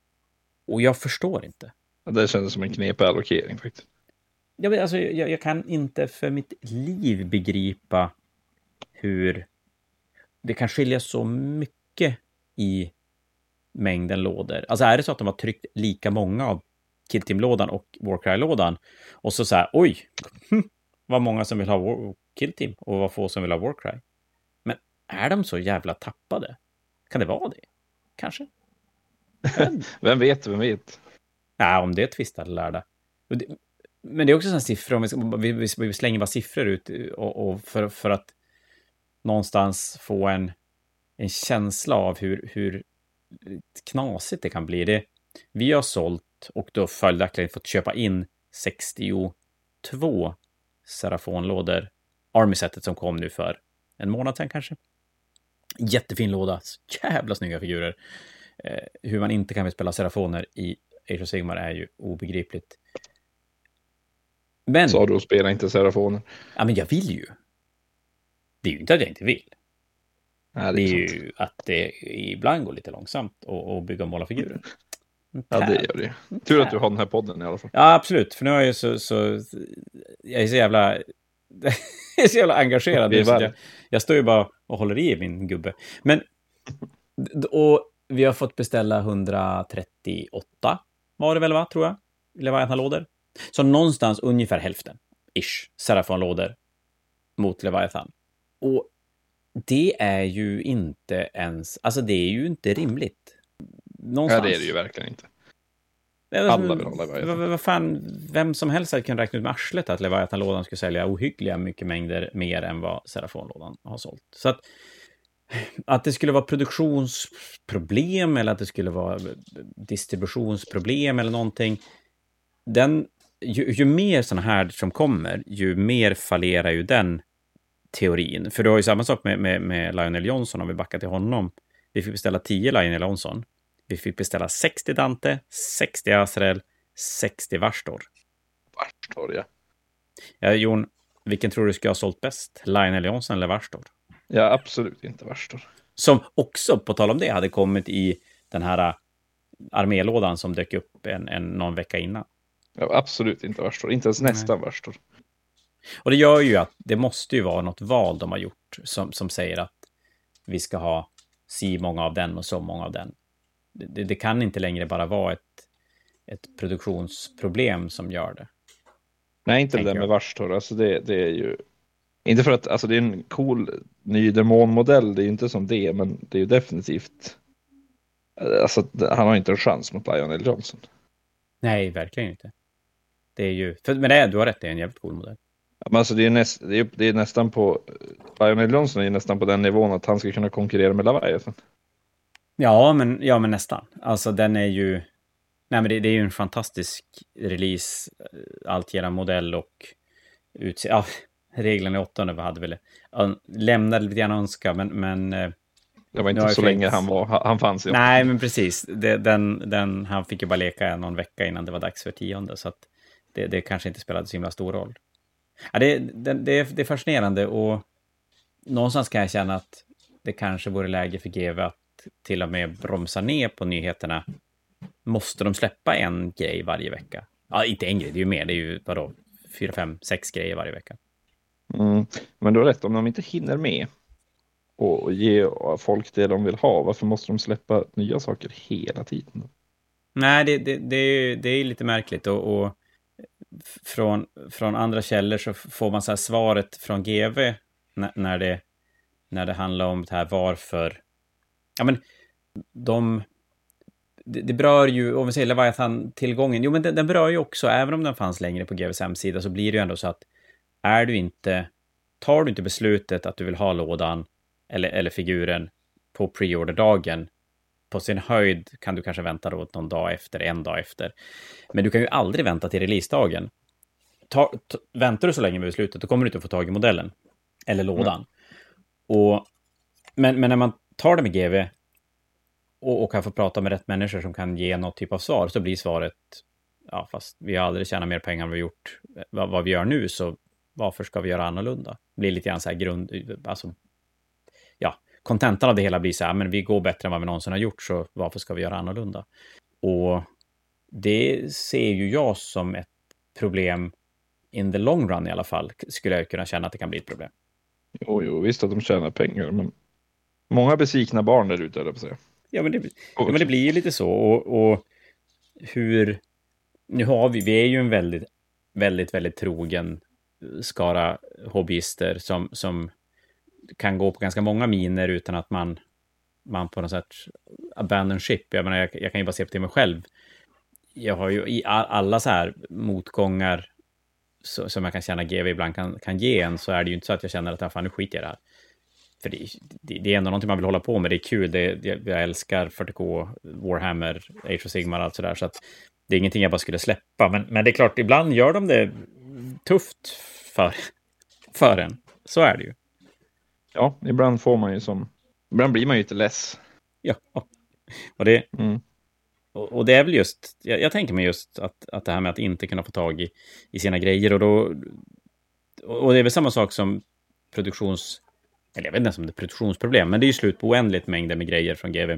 Och jag förstår inte. det kändes som en knepig allokering faktiskt. Jag, alltså, jag, jag kan inte för mitt liv begripa hur det kan skilja så mycket i mängden lådor. Alltså är det så att de har tryckt lika många av Killteam-lådan och Warcry-lådan och så så här, oj, vad många som vill ha War Killteam och vad få som vill ha Warcry. Är de så jävla tappade? Kan det vara det? Kanske? vem vet, vem vet? Nej, om det är tvistade lärda. Men det är också sådana siffror, om vi, vi, vi, slänger bara siffror ut och, och för, för att någonstans få en, en känsla av hur, hur knasigt det kan bli. Det, vi har sålt och då följaktligen fått köpa in 62 Serafonlådor. Army-setet som kom nu för en månad sedan kanske. Jättefin låda, jävla snygga figurer. Eh, hur man inte kan spela Serafoner i Age of Sigmar är ju obegripligt. Men... Sa du och spela inte Serafoner? Ja, men jag vill ju. Det är ju inte att jag inte vill. Ja, det, är det är ju att det ibland går lite långsamt att bygga och måla figurer. Ja, det gör det. Tur att du har den här podden i alla fall. Ja, absolut. För nu är jag ju så... så jag är så jävla... jag är så jävla engagerad. Nu, så jag, jag står ju bara och håller i min gubbe. Men... Och vi har fått beställa 138 var det väl, va? Tror jag. Leviathan-lådor. Så någonstans ungefär hälften, ish, Serafon-lådor mot Leviathan. Och det är ju inte ens, alltså det är ju inte rimligt. Någonstans. Ja, det är det ju verkligen inte. Alla vill ha Leviathan. Vad fan, vem som helst hade kunnat räkna ut med arslet att Leviathan-lådan skulle sälja ohyggliga mycket mängder mer än vad Serafon-lådan har sålt. Så att, att det skulle vara produktionsproblem eller att det skulle vara distributionsproblem eller någonting. Den, ju, ju mer sådana här som kommer, ju mer fallerar ju den teorin. För du har ju samma sak med, med, med Lionel Johnson, om vi backar till honom. Vi fick beställa 10 Lionel Johnson. Vi fick beställa 60 Dante, 60 Azrael, 60 Varstor. Varstor, ja. Ja, Jon, vilken tror du skulle ha sålt bäst? Lionel Johnson eller Varstor? Ja, absolut inte Varstor. Som också, på tal om det, hade kommit i den här äh, armélådan som dök upp en, en, någon vecka innan. Ja, absolut inte Varstor. Inte ens nästa Varstor. Och det gör ju att det måste ju vara något val de har gjort som, som säger att vi ska ha si många av den och så många av den. Det, det kan inte längre bara vara ett, ett produktionsproblem som gör det. Nej, inte det där med Varstor. Alltså det, det är ju inte för att alltså det är en cool ny demonmodell, det är ju inte som det, men det är ju definitivt. Alltså, han har inte en chans mot Lionel Johnson. Nej, verkligen inte. Det är ju, för, men det är, du har rätt, det är en jävligt cool modell. Men alltså det är, näst, det, är, det är nästan på, Lionel Johnson är nästan på den nivån att han ska kunna konkurrera med Leviathan. Ja, men, ja, men nästan. Alltså den är ju, nej men det, det är ju en fantastisk release, alltgenom modell och utseende. Ja, reglerna i åttonde hade väl, lämnade lite grann önska, men, men eh, det var inte så länge han, var, han fanns. Ja. Nej, men precis. Det, den, den, han fick ju bara leka någon vecka innan det var dags för tionde, så att det, det kanske inte spelade så himla stor roll. Ja, det, det, det är fascinerande och någonstans kan jag känna att det kanske vore läge för GV att till och med bromsa ner på nyheterna. Måste de släppa en grej varje vecka? Ja, inte en grej, det är ju mer, det är ju vadå, fyra, fem, sex grejer varje vecka. Mm, men du har rätt, om de inte hinner med och ge folk det de vill ha, varför måste de släppa nya saker hela tiden? Nej, det, det, det, är, det är lite märkligt och, och från, från andra källor så får man så här svaret från GV när, när, det, när det handlar om det här varför. Ja, men de... Det, det berör ju, om vi säger Leviathan-tillgången, jo men den, den berör ju också, även om den fanns längre på GVs hemsida, så blir det ju ändå så att är du inte, tar du inte beslutet att du vill ha lådan eller, eller figuren på preorder-dagen, på sin höjd kan du kanske vänta då någon dag efter, en dag efter. Men du kan ju aldrig vänta till releasedagen. Ta, ta, väntar du så länge med beslutet, då kommer du inte få tag i modellen. Eller lådan. Mm. Och, men, men när man tar det med GV och, och kan få prata med rätt människor som kan ge något typ av svar, så blir svaret ja, fast vi har aldrig tjänat mer pengar än vi gjort vad, vad, vi gör nu, så varför ska vi göra annorlunda? Det blir lite grann så här grund, alltså, ja, kontentan av det hela blir så här, men vi går bättre än vad vi någonsin har gjort, så varför ska vi göra annorlunda? Och det ser ju jag som ett problem in the long run i alla fall, skulle jag kunna känna att det kan bli ett problem. Jo, jo, visst att de tjänar pengar, men många besvikna barn där ute, på säga. Ja, men det, ja, men det blir ju lite så. Och, och, hur... Nu har vi, vi är ju en väldigt, väldigt, väldigt trogen skara hobbyister som, som kan gå på ganska många miner utan att man, man på något sätt abandon ship. Jag menar, jag, jag kan ju bara se på till mig själv. Jag har ju i alla så här motgångar så, som jag kan känna GV ibland kan, kan ge en, så är det ju inte så att jag känner att ah, fan, nu skiter jag i det här. För det, det, det, är ändå någonting man vill hålla på med, det är kul, det, jag, jag älskar 40K, Warhammer, Age of Sigmar och allt sådär, så att det är ingenting jag bara skulle släppa. Men, men det är klart, ibland gör de det tufft för, för en. Så är det ju. Ja, ibland får man ju som... Ibland blir man ju lite less. Ja, och det... Mm. Och, och, det är väl just, jag, jag, tänker mig just att, att det här med att inte kunna få tag i, i sina grejer och då... Och det är väl samma sak som produktions... Eller jag vet inte ens om det är produktionsproblem, men det är ju slut på oändligt mängder med grejer från GV.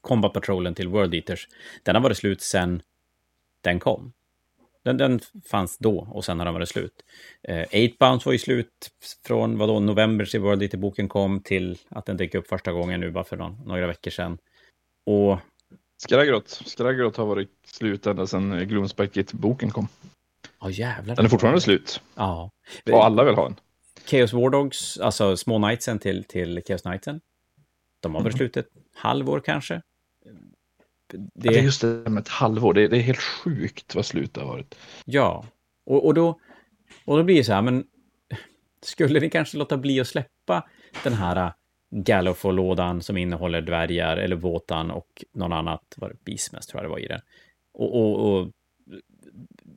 Combat Patrolen till World Eaters. Den har varit slut sen den kom. Den, den fanns då och sen har den varit slut. Eh, Eight Bounce var ju slut från vadå, november till World Eater-boken kom till att den dök upp första gången nu bara för någon, några veckor sedan. Och Skraggrot. Skraggrot har varit slut ända sedan Gloomspike-boken kom. Ja, oh, jävlar. Den är fortfarande slut. Ja. Och alla vill ha den. Chaos War Dogs, alltså små knightsen till, till Chaos Knightsen. De har väl mm. slut ett halvår kanske. Det... Ja, det är just det med ett halvår. Det är, det är helt sjukt vad slut det har varit. Ja, och, och, då, och då blir det så här, men skulle ni kanske låta bli att släppa den här Gallifol-lådan som innehåller dvärgar eller våtan och någon annat, var det Bismest tror jag det var i den. Och, och, och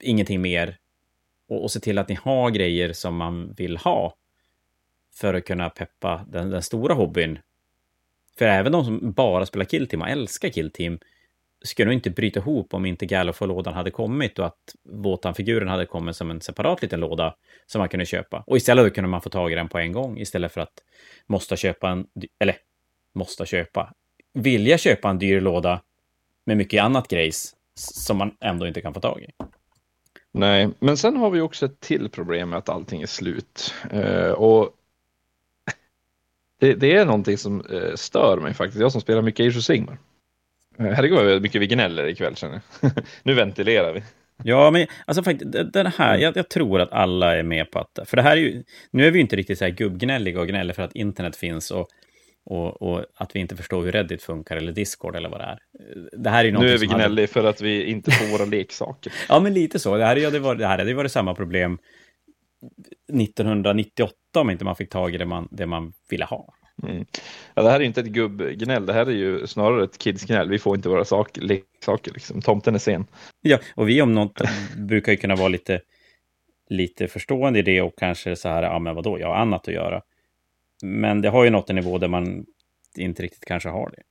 ingenting mer. Och, och se till att ni har grejer som man vill ha för att kunna peppa den, den stora hobbyn. För även de som bara spelar Killteam och älskar Killteam skulle nog inte bryta ihop om inte Gallifol-lådan hade kommit och att Våtan-figuren hade kommit som en separat liten låda som man kunde köpa. Och istället kunde man få tag i den på en gång istället för att måste köpa en, eller måste köpa, vilja köpa en dyr låda med mycket annat grejs som man ändå inte kan få tag i. Nej, men sen har vi också ett till problem med att allting är slut. Uh, och det, det, är någonting som uh, stör mig faktiskt. Jag som spelar mycket Age of Sigmar. Uh, herregud vad mycket vi gnäller ikväll känner jag. nu ventilerar vi. Ja, men alltså faktiskt, den här, jag, jag, tror att alla är med på att, för det här är ju, nu är vi ju inte riktigt så här gubbgnälliga och gnäller för att internet finns och, och, och, att vi inte förstår hur Reddit funkar eller Discord eller vad det är. Det här är nu är vi gnälliga hade... för att vi inte får våra leksaker. ja, men lite så. Det här hade varit, det här hade varit samma problem 1998 om inte man fick tag i det man, det man ville ha. Mm. Ja, det här är inte ett gubbgnäll, det här är ju snarare ett kidsgnäll. Vi får inte våra sak, leksaker, liksom. tomten är sen. Ja, och vi om något brukar ju kunna vara lite, lite förstående i det och kanske så här, ja men vadå, jag har annat att göra. Men det har ju nått en nivå där man inte riktigt kanske har det.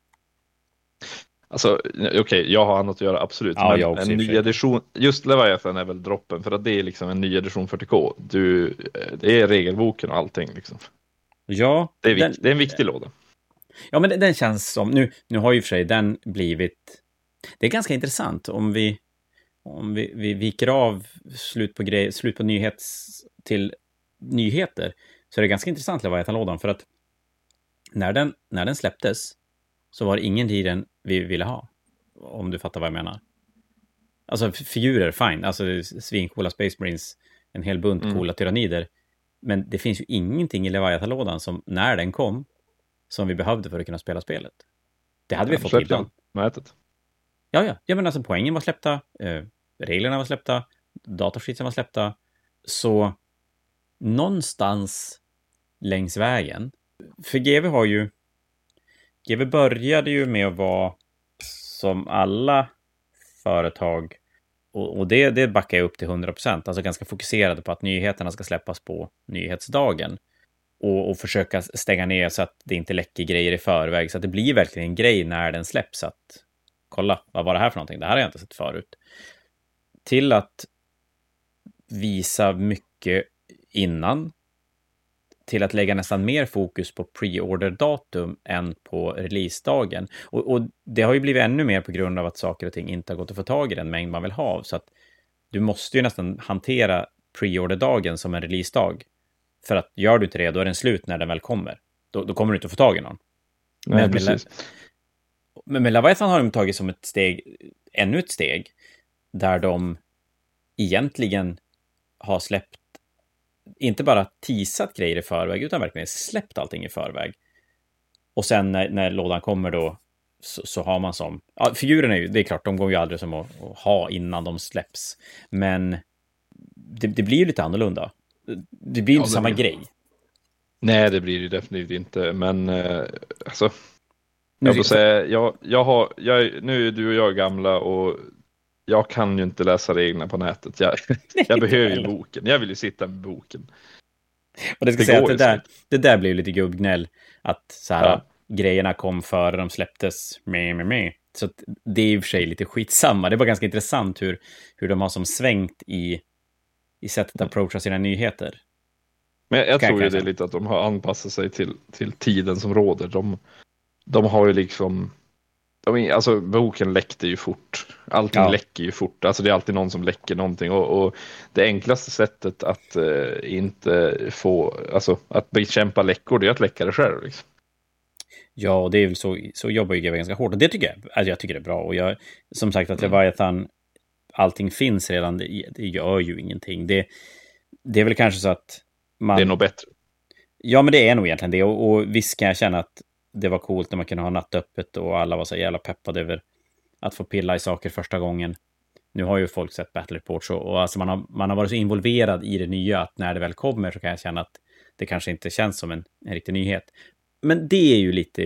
Alltså, okej, okay, jag har annat att göra, absolut. Ja, men också, en ny edition, just Leviathan är väl droppen, för att det är liksom en ny edition 40K. Du, det är regelboken och allting liksom. Ja. Det är, den, det är en viktig låda. Ja, men den känns som, nu, nu har ju för sig den blivit, det är ganska intressant om vi, om vi, vi viker av slut på, grej, slut på nyhets till nyheter, så är det ganska intressant Leviathan-lådan, för att när den, när den släpptes så var det ingen i den vi ville ha. Om du fattar vad jag menar. Alltså figurer, fine. Alltså svincoola Space Marines, en hel bunt mm. coola tyrannider. Men det finns ju ingenting i Leviathan-lådan som, när den kom, som vi behövde för att kunna spela spelet. Det hade vi fått innan. Nätet. Ja, ja. ja, men alltså poängen var släppta, eh, reglerna var släppta, datasheetsen var släppta. Så någonstans längs vägen. För GV har ju... GV började ju med att vara som alla företag och, och det, det backar jag upp till 100 procent, alltså ganska fokuserade på att nyheterna ska släppas på nyhetsdagen. Och, och, försöka stänga ner så att det inte läcker grejer i förväg, så att det blir verkligen en grej när den släpps. Att kolla, vad var det här för någonting? Det här har jag inte sett förut. Till att visa mycket innan. Till att lägga nästan mer fokus på pre-order-datum än på releasedagen. Och, och det har ju blivit ännu mer på grund av att saker och ting inte har gått att få tag i den mängd man vill ha. Så att du måste ju nästan hantera pre-order-dagen som en releasedag. För att gör du inte det, då är den slut när den väl kommer. Då, då kommer du inte få tag i någon. Nej, men, precis. Med, men med Leviathan har de tagit som ett steg, ännu ett steg, där de egentligen har släppt, inte bara teasat grejer i förväg, utan verkligen släppt allting i förväg. Och sen när, när lådan kommer då, så, så, har man som... Ja, figurerna är ju, det är klart, de går ju aldrig som att, att ha innan de släpps. Men det, det blir ju lite annorlunda. Det blir ju ja, inte samma blir... grej. Nej, det blir det definitivt inte, men eh, alltså. Jag får säga, jag, jag har, jag, nu är du och jag gamla och jag kan ju inte läsa reglerna på nätet. Jag, jag behöver ju boken. Jag vill ju sitta med boken. Och det ska det säga att det där, det där blev lite gubbgnäll. Att så här, ja. grejerna kom före de släpptes. Med, med, med. Så det är i och för sig lite skitsamma. Det var ganska intressant hur, hur de har som svängt i, i sättet att approacha sina nyheter. Men jag, jag tror ju det är lite att de har anpassat sig till, till tiden som råder. De, de har ju liksom de, alltså boken läckte ju fort. Allting ja. läcker ju fort. Alltså det är alltid någon som läcker någonting och, och det enklaste sättet att uh, inte få, alltså att bekämpa läckor, det är att läcka det själv. Liksom. Ja, och det är väl så, så jobbar ju GW ganska hårt och det tycker jag, alltså jag tycker det är bra och jag, som sagt att Leviathan, allting finns redan, det, det gör ju ingenting. Det, det är väl kanske så att man... Det är nog bättre. Ja, men det är nog egentligen det och, och visst kan jag känna att det var coolt när man kunde ha nattöppet och alla var så jävla peppade över att få pilla i saker första gången. Nu har ju folk sett Battle Reports och, och alltså man, har, man har varit så involverad i det nya att när det väl kommer så kan jag känna att det kanske inte känns som en, en riktig nyhet. Men det är ju lite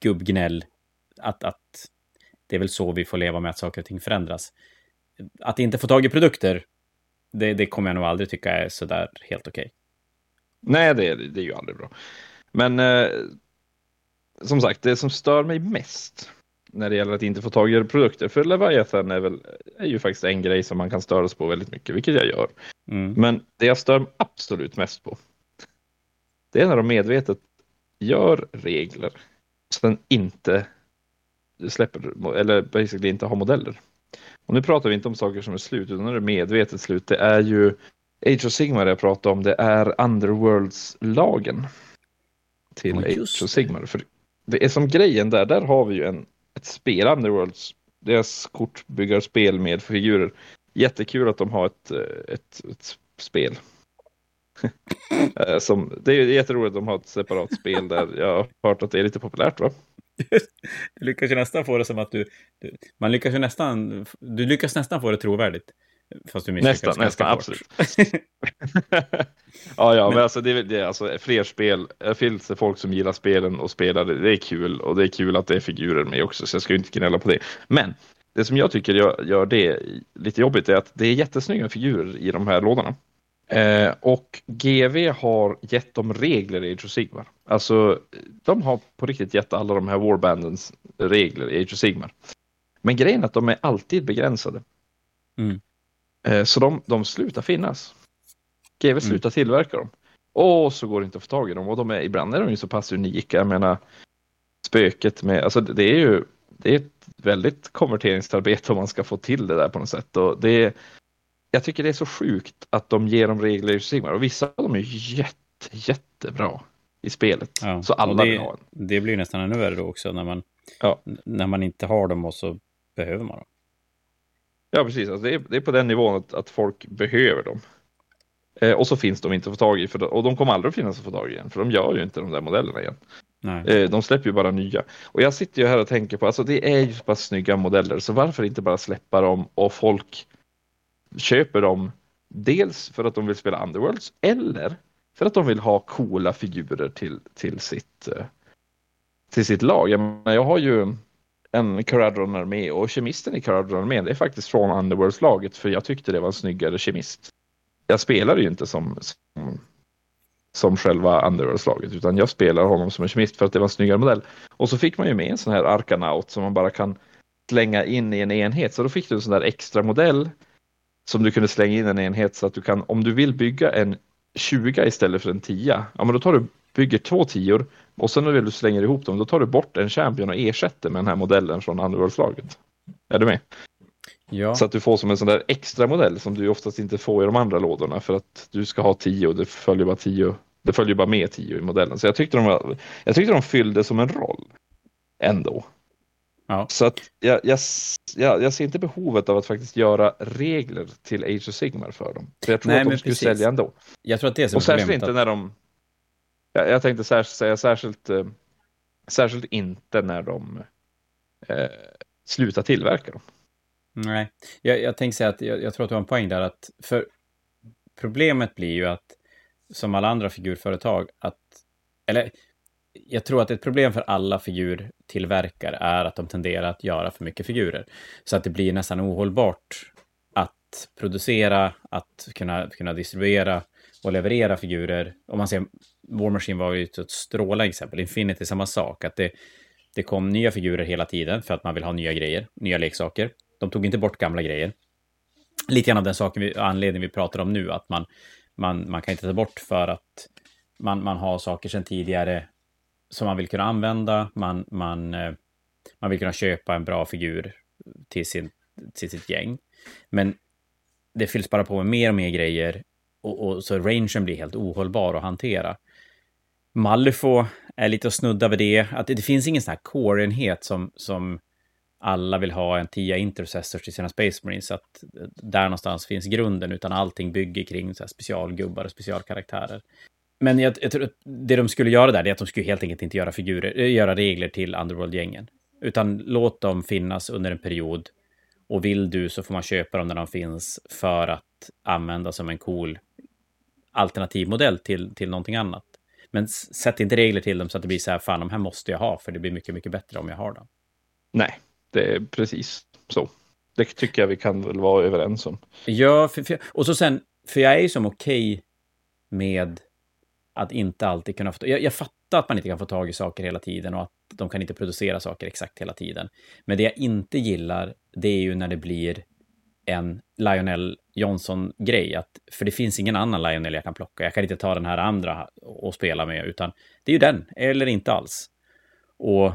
gubbgnäll att, att det är väl så vi får leva med att saker och ting förändras. Att inte få tag i produkter, det, det kommer jag nog aldrig tycka är sådär helt okej. Okay. Nej, det, det är ju aldrig bra. Men eh, som sagt, det som stör mig mest när det gäller att inte få tag i produkter, för Leviathan är, väl, är ju faktiskt en grej som man kan störas på väldigt mycket, vilket jag gör. Mm. Men det jag stör mig absolut mest på, det är när de medvetet gör regler sen inte släpper, eller basically inte har modeller. Och nu pratar vi inte om saker som är slut, utan när det är medvetet slut. Det är ju Age of Sigmar jag pratar om, det är Underworlds-lagen till ja, Age of Sigmar. För det är som grejen där, där har vi ju en, ett spel, Underworlds, deras kortbyggarspel med figurer. Jättekul att de har ett, eh, ett, ett spel. Eh, som, det är jätteroligt att de har ett separat spel där. Jag har hört att det är lite populärt va? Du lyckas ju nästan få det som att du, du, man lyckas ju nästan, du lyckas nästan få det trovärdigt. Fast du nästan, nästan, absolut. ja, ja, men alltså det är, det är alltså fler spel. Det finns folk som gillar spelen och spelar det. Det är kul och det är kul att det är figurer med också, så jag ska inte gnälla på det. Men det som jag tycker gör, gör det lite jobbigt är att det är jättesnygga figurer i de här lådorna. Eh, och GV har gett dem regler i Age of Sigmar. Alltså, de har på riktigt gett alla de här Warbandens regler i Age of Sigmar. Men grejen är att de är alltid begränsade. Mm. Eh, så de, de slutar finnas. GV mm. slutar tillverka dem. Och så går det inte att få tag i dem och de är, ibland är de ju så pass unika. Jag menar spöket med, alltså det är ju det är ett väldigt konverteringsarbete om man ska få till det där på något sätt. Och det är, jag tycker det är så sjukt att de ger dem regler i Sigmar och vissa av dem är jätte, jättebra i spelet. Ja, så alla det, vill ha en. Det blir nästan ännu värre då också när man, ja. när man inte har dem och så behöver man dem. Ja, precis. Alltså det, är, det är på den nivån att, att folk behöver dem. Eh, och så finns de inte att få tag i. För, och de kommer aldrig att finnas att få tag i igen. För de gör ju inte de där modellerna igen. Eh, de släpper ju bara nya. Och jag sitter ju här och tänker på, alltså det är ju så pass snygga modeller. Så varför inte bara släppa dem och folk köper dem dels för att de vill spela Underworlds eller för att de vill ha coola figurer till, till, sitt, eh, till sitt lag. Jag, menar, jag har ju en Caradron-armé och kemisten i Caradron-armén är faktiskt från Underworlds-laget för jag tyckte det var en snyggare kemist. Jag spelar ju inte som, som, som själva Underworlds-laget utan jag spelar honom som en kemist för att det var en snyggare modell. Och så fick man ju med en sån här Arkanaut som man bara kan slänga in i en enhet så då fick du en sån där extra modell som du kunde slänga in en enhet så att du kan, om du vill bygga en 20 istället för en 10, ja men då tar du, bygger två tior och sen när du slänger ihop dem, då tar du bort en champion och ersätter med den här modellen från Underworld-slaget. Är du med? Ja. Så att du får som en sån där extra modell som du oftast inte får i de andra lådorna för att du ska ha 10 och det följer bara 10 det följer bara med 10 i modellen. Så jag tyckte de, var, jag tyckte de fyllde som en roll ändå. Ja. Så att jag, jag, jag, jag, ser inte behovet av att faktiskt göra regler till Age of Sigmar för dem. För jag tror Nej, att de skulle precis. sälja ändå. Jag tror att det är Och särskilt inte att- när de... Jag, jag tänkte särskilt, säga särskilt, eh, särskilt inte när de eh, slutar tillverka dem. Nej, jag, jag tänkte säga att jag, jag tror att du har en poäng där. Att för problemet blir ju att, som alla andra figurföretag, att... Eller, jag tror att ett problem för alla figurtillverkare är att de tenderar att göra för mycket figurer. Så att det blir nästan ohållbart att producera, att kunna, kunna distribuera och leverera figurer. Om man ser, War Machine var ju ett strålande exempel. Infinity samma sak. Att det, det kom nya figurer hela tiden för att man vill ha nya grejer, nya leksaker. De tog inte bort gamla grejer. Lite grann av den saken vi, anledningen vi pratar om nu, att man, man, man kan inte ta bort för att man, man har saker sedan tidigare som man vill kunna använda. Man, man, eh, man vill kunna köpa en bra figur till, sin, till sitt gäng. Men det fylls bara på med mer och mer grejer och, och så rangen blir helt ohållbar att hantera. Malifo är lite att snudda vid det. Att det, det finns ingen sån här core-enhet som, som alla vill ha en TIA-intercessor till sina Space Marines. Så att där någonstans finns grunden, utan allting bygger kring så här specialgubbar och specialkaraktärer. Men jag, jag tror att det de skulle göra där, det är att de skulle helt enkelt inte göra, figurer, eh, göra regler till Underworld-gängen. Utan låt dem finnas under en period. Och vill du så får man köpa dem när de finns för att använda som en cool alternativmodell till, till någonting annat. Men sätt inte regler till dem så att det blir så här, fan, de här måste jag ha, för det blir mycket, mycket bättre om jag har dem. Nej, det är precis så. Det tycker jag vi kan väl vara överens om. Ja, för, för, och så sen, för jag är ju som okej med att inte alltid kunna få... Jag, jag fattar att man inte kan få tag i saker hela tiden och att de kan inte producera saker exakt hela tiden. Men det jag inte gillar, det är ju när det blir en Lionel Johnson-grej. För det finns ingen annan Lionel jag kan plocka. Jag kan inte ta den här andra och spela med, utan det är ju den, eller inte alls. Och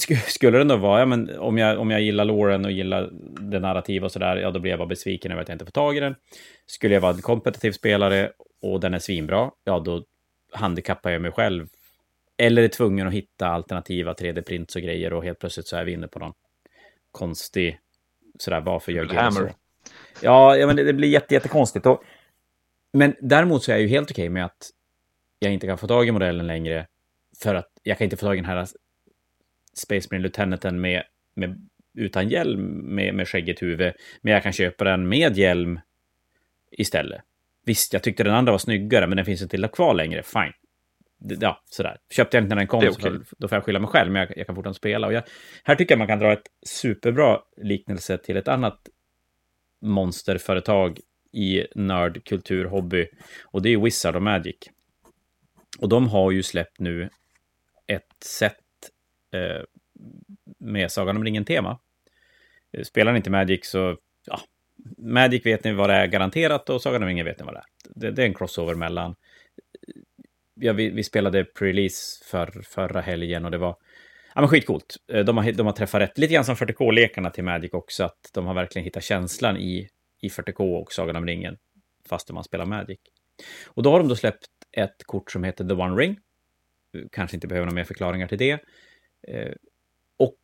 sk- skulle det då vara, ja, men om, jag, om jag gillar Lauren och gillar det narrativa och sådär, ja då blir jag bara besviken över att jag inte får tag i den. Skulle jag vara en kompetitiv spelare och den är svinbra, ja då handikappar jag mig själv. Eller är tvungen att hitta alternativa 3D-prints och grejer och helt plötsligt så är vi inne på någon konstig, sådär, varför gör GW så? Ja, ja men det, det blir jätte, jättekonstigt. Och, men däremot så är jag ju helt okej med att jag inte kan få tag i modellen längre. För att jag kan inte få tag i den här Space Marine Lieutenanten med, med, utan hjälm med, med skäggigt huvud. Men jag kan köpa den med hjälm istället. Visst, jag tyckte den andra var snyggare, men den finns inte kvar längre. Fine. Ja, sådär. Köpte jag inte när den kom, är så då får jag skylla mig själv, men jag, jag kan fortfarande spela. Och jag, här tycker jag man kan dra ett superbra liknelse till ett annat monsterföretag i nördkultur, hobby. Och det är Wizard och Magic. Och de har ju släppt nu ett set eh, med Sagan om ringen-tema. Eh, Spelar ni inte Magic så, ja, Magic vet ni vad det är garanterat och Sagan om ringen vet ni vad det är. Det, det är en crossover mellan... Ja, vi, vi spelade pre-release för, förra helgen och det var Ja, men skitcoolt. Eh, de har, de har träffat rätt. Lite grann som 40K-lekarna till Magic också, att de har verkligen hittat känslan i, i 40K och Sagan om ringen, fast man spelar Magic. Och då har de då släppt ett kort som heter The One Ring. Eh, kanske inte behöver några mer förklaringar till det. Eh, och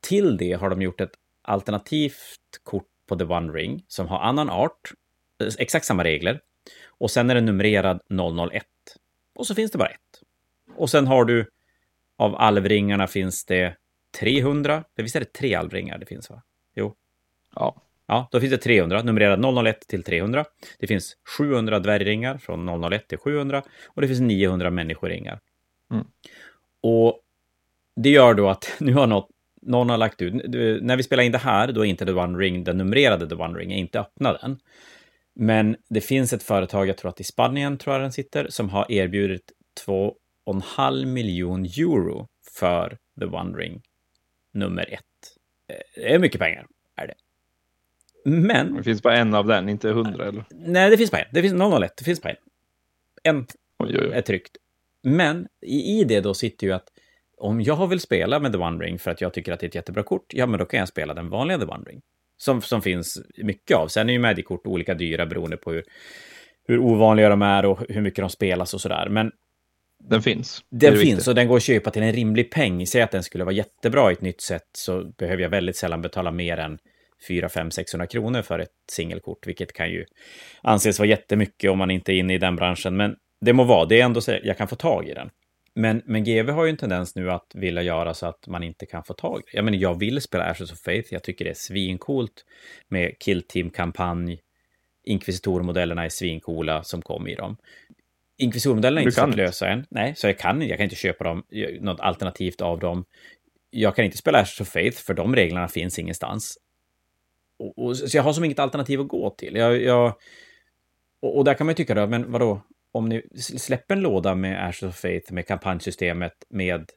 till det har de gjort ett alternativt kort på The One Ring som har annan art, exakt samma regler. Och sen är den numrerad 001. Och så finns det bara ett. Och sen har du av alvringarna finns det 300. För visst är det tre alvringar det finns va? Jo. Ja. Ja, då finns det 300, numrerad 001 till 300. Det finns 700 dvärgringar från 001 till 700 och det finns 900 människoringar. Mm. Och det gör då att nu har något, någon har lagt ut, när vi spelar in det här, då är inte The One Ring, den numrerade The One Ring, är inte öppnad än. Men det finns ett företag, jag tror att i Spanien tror jag den sitter, som har erbjudit 2,5 miljon euro för The One Ring nummer ett. Eh, det är mycket pengar, är det. Men... Det finns bara en av den, inte hundra eller? Nej, det finns bara en. Det finns 001, det finns bara en. En oj, oj, oj. är tryckt. Men i, det då sitter ju att om jag vill spela med The One Ring för att jag tycker att det är ett jättebra kort, ja men då kan jag spela den vanliga The One Ring. Som, som finns mycket av. Sen är ju Magic-kort olika dyra beroende på hur, hur ovanliga de är och hur mycket de spelas och sådär. Men den finns. Den finns viktigt. och den går att köpa till en rimlig peng. Säg att den skulle vara jättebra i ett nytt sätt så behöver jag väldigt sällan betala mer än 4, 5, 600 kronor för ett singelkort, vilket kan ju anses vara jättemycket om man inte är inne i den branschen. Men det må vara, det är ändå så jag kan få tag i den. Men, men GV har ju en tendens nu att vilja göra så att man inte kan få tag i. Jag menar, jag vill spela Ashes of Faith, jag tycker det är svincoolt med Kill Team-kampanj. Inkvisitormodellerna är svincoola som kom i dem. Inkvisitormodellerna är inte så lösa än. Nej, så jag kan, jag kan inte köpa dem, något alternativt av dem. Jag kan inte spela Ashes of Faith, för de reglerna finns ingenstans. Och, och, så jag har som inget alternativ att gå till. Jag, jag och, och, där kan man ju tycka då, men vadå, om ni släpper en låda med Ashes of Faith, med kampanjsystemet, med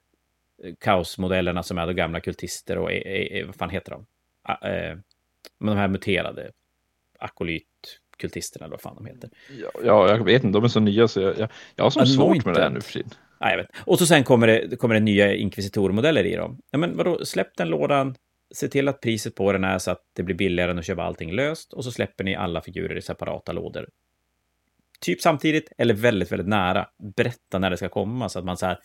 eh, kaosmodellerna som är de gamla kultister och är, är, vad fan heter de? Ah, eh, de här muterade akolytkultisterna, vad fan de heter. Ja, ja, jag vet inte, de är så nya så jag, jag, jag har så svårt med det här nu för tiden. Nej, jag vet. Och så sen kommer det, kommer det nya inkvisitormodeller i dem. Ja, men vadå, släpp den lådan, se till att priset på den är så att det blir billigare än att köpa allting löst och så släpper ni alla figurer i separata lådor. Typ samtidigt eller väldigt, väldigt nära. Berätta när det ska komma så att man så här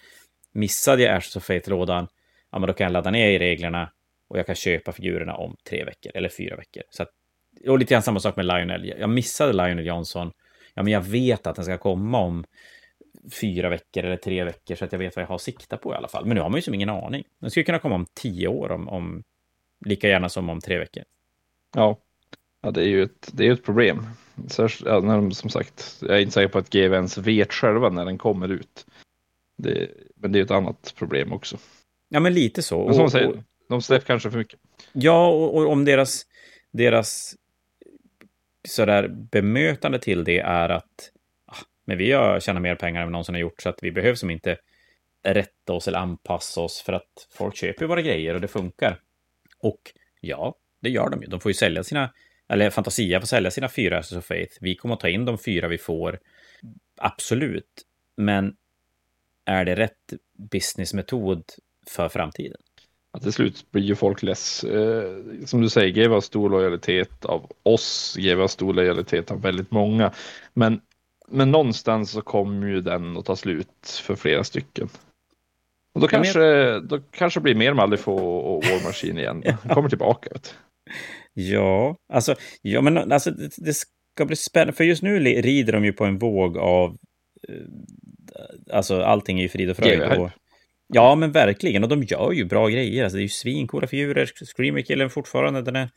missade jag Ashes of Fate-lådan, ja men då kan jag ladda ner i reglerna och jag kan köpa figurerna om tre veckor eller fyra veckor. Så att, och lite grann samma sak med Lionel. Jag missade Lionel Johnson. Ja, men jag vet att den ska komma om fyra veckor eller tre veckor så att jag vet vad jag har att sikta på i alla fall. Men nu har man ju som ingen aning. Den skulle kunna komma om tio år om, om lika gärna som om tre veckor. Ja, ja det är ju ett, det är ett problem. Så, ja, när de, som sagt, jag är inte säker på att GV ens vet själva när den kommer ut. Det, men det är ett annat problem också. Ja, men lite så. Men som och, säger, och, de släpper kanske för mycket. Ja, och, och, om deras, deras sådär bemötande till det är att ah, men vi har tjänat mer pengar än vi någonsin har gjort så att vi behöver som inte rätta oss eller anpassa oss för att folk köper våra grejer och det funkar. Och ja, det gör de ju. De får ju sälja sina, eller Fantasia får sälja sina fyra Ashes of Faith. Vi kommer att ta in de fyra vi får. Absolut. Men är det rätt businessmetod för framtiden? Ja, till slut blir ju folk less. Eh, som du säger, GW har stor lojalitet av oss. GW har stor lojalitet av väldigt många. Men, men någonstans så kommer ju den att ta slut för flera stycken. Och då kanske, men... då kanske blir mer Malifo och War Machine igen. ja. Kommer tillbaka. Vet. Ja, alltså, ja, men alltså det, det ska bli spännande. För just nu rider de ju på en våg av... Eh, alltså allting är ju frid och fröjd. Ja, men verkligen. Och de gör ju bra grejer. Alltså, det är ju svincoola figurer. Screamer-killen fortfarande, den är,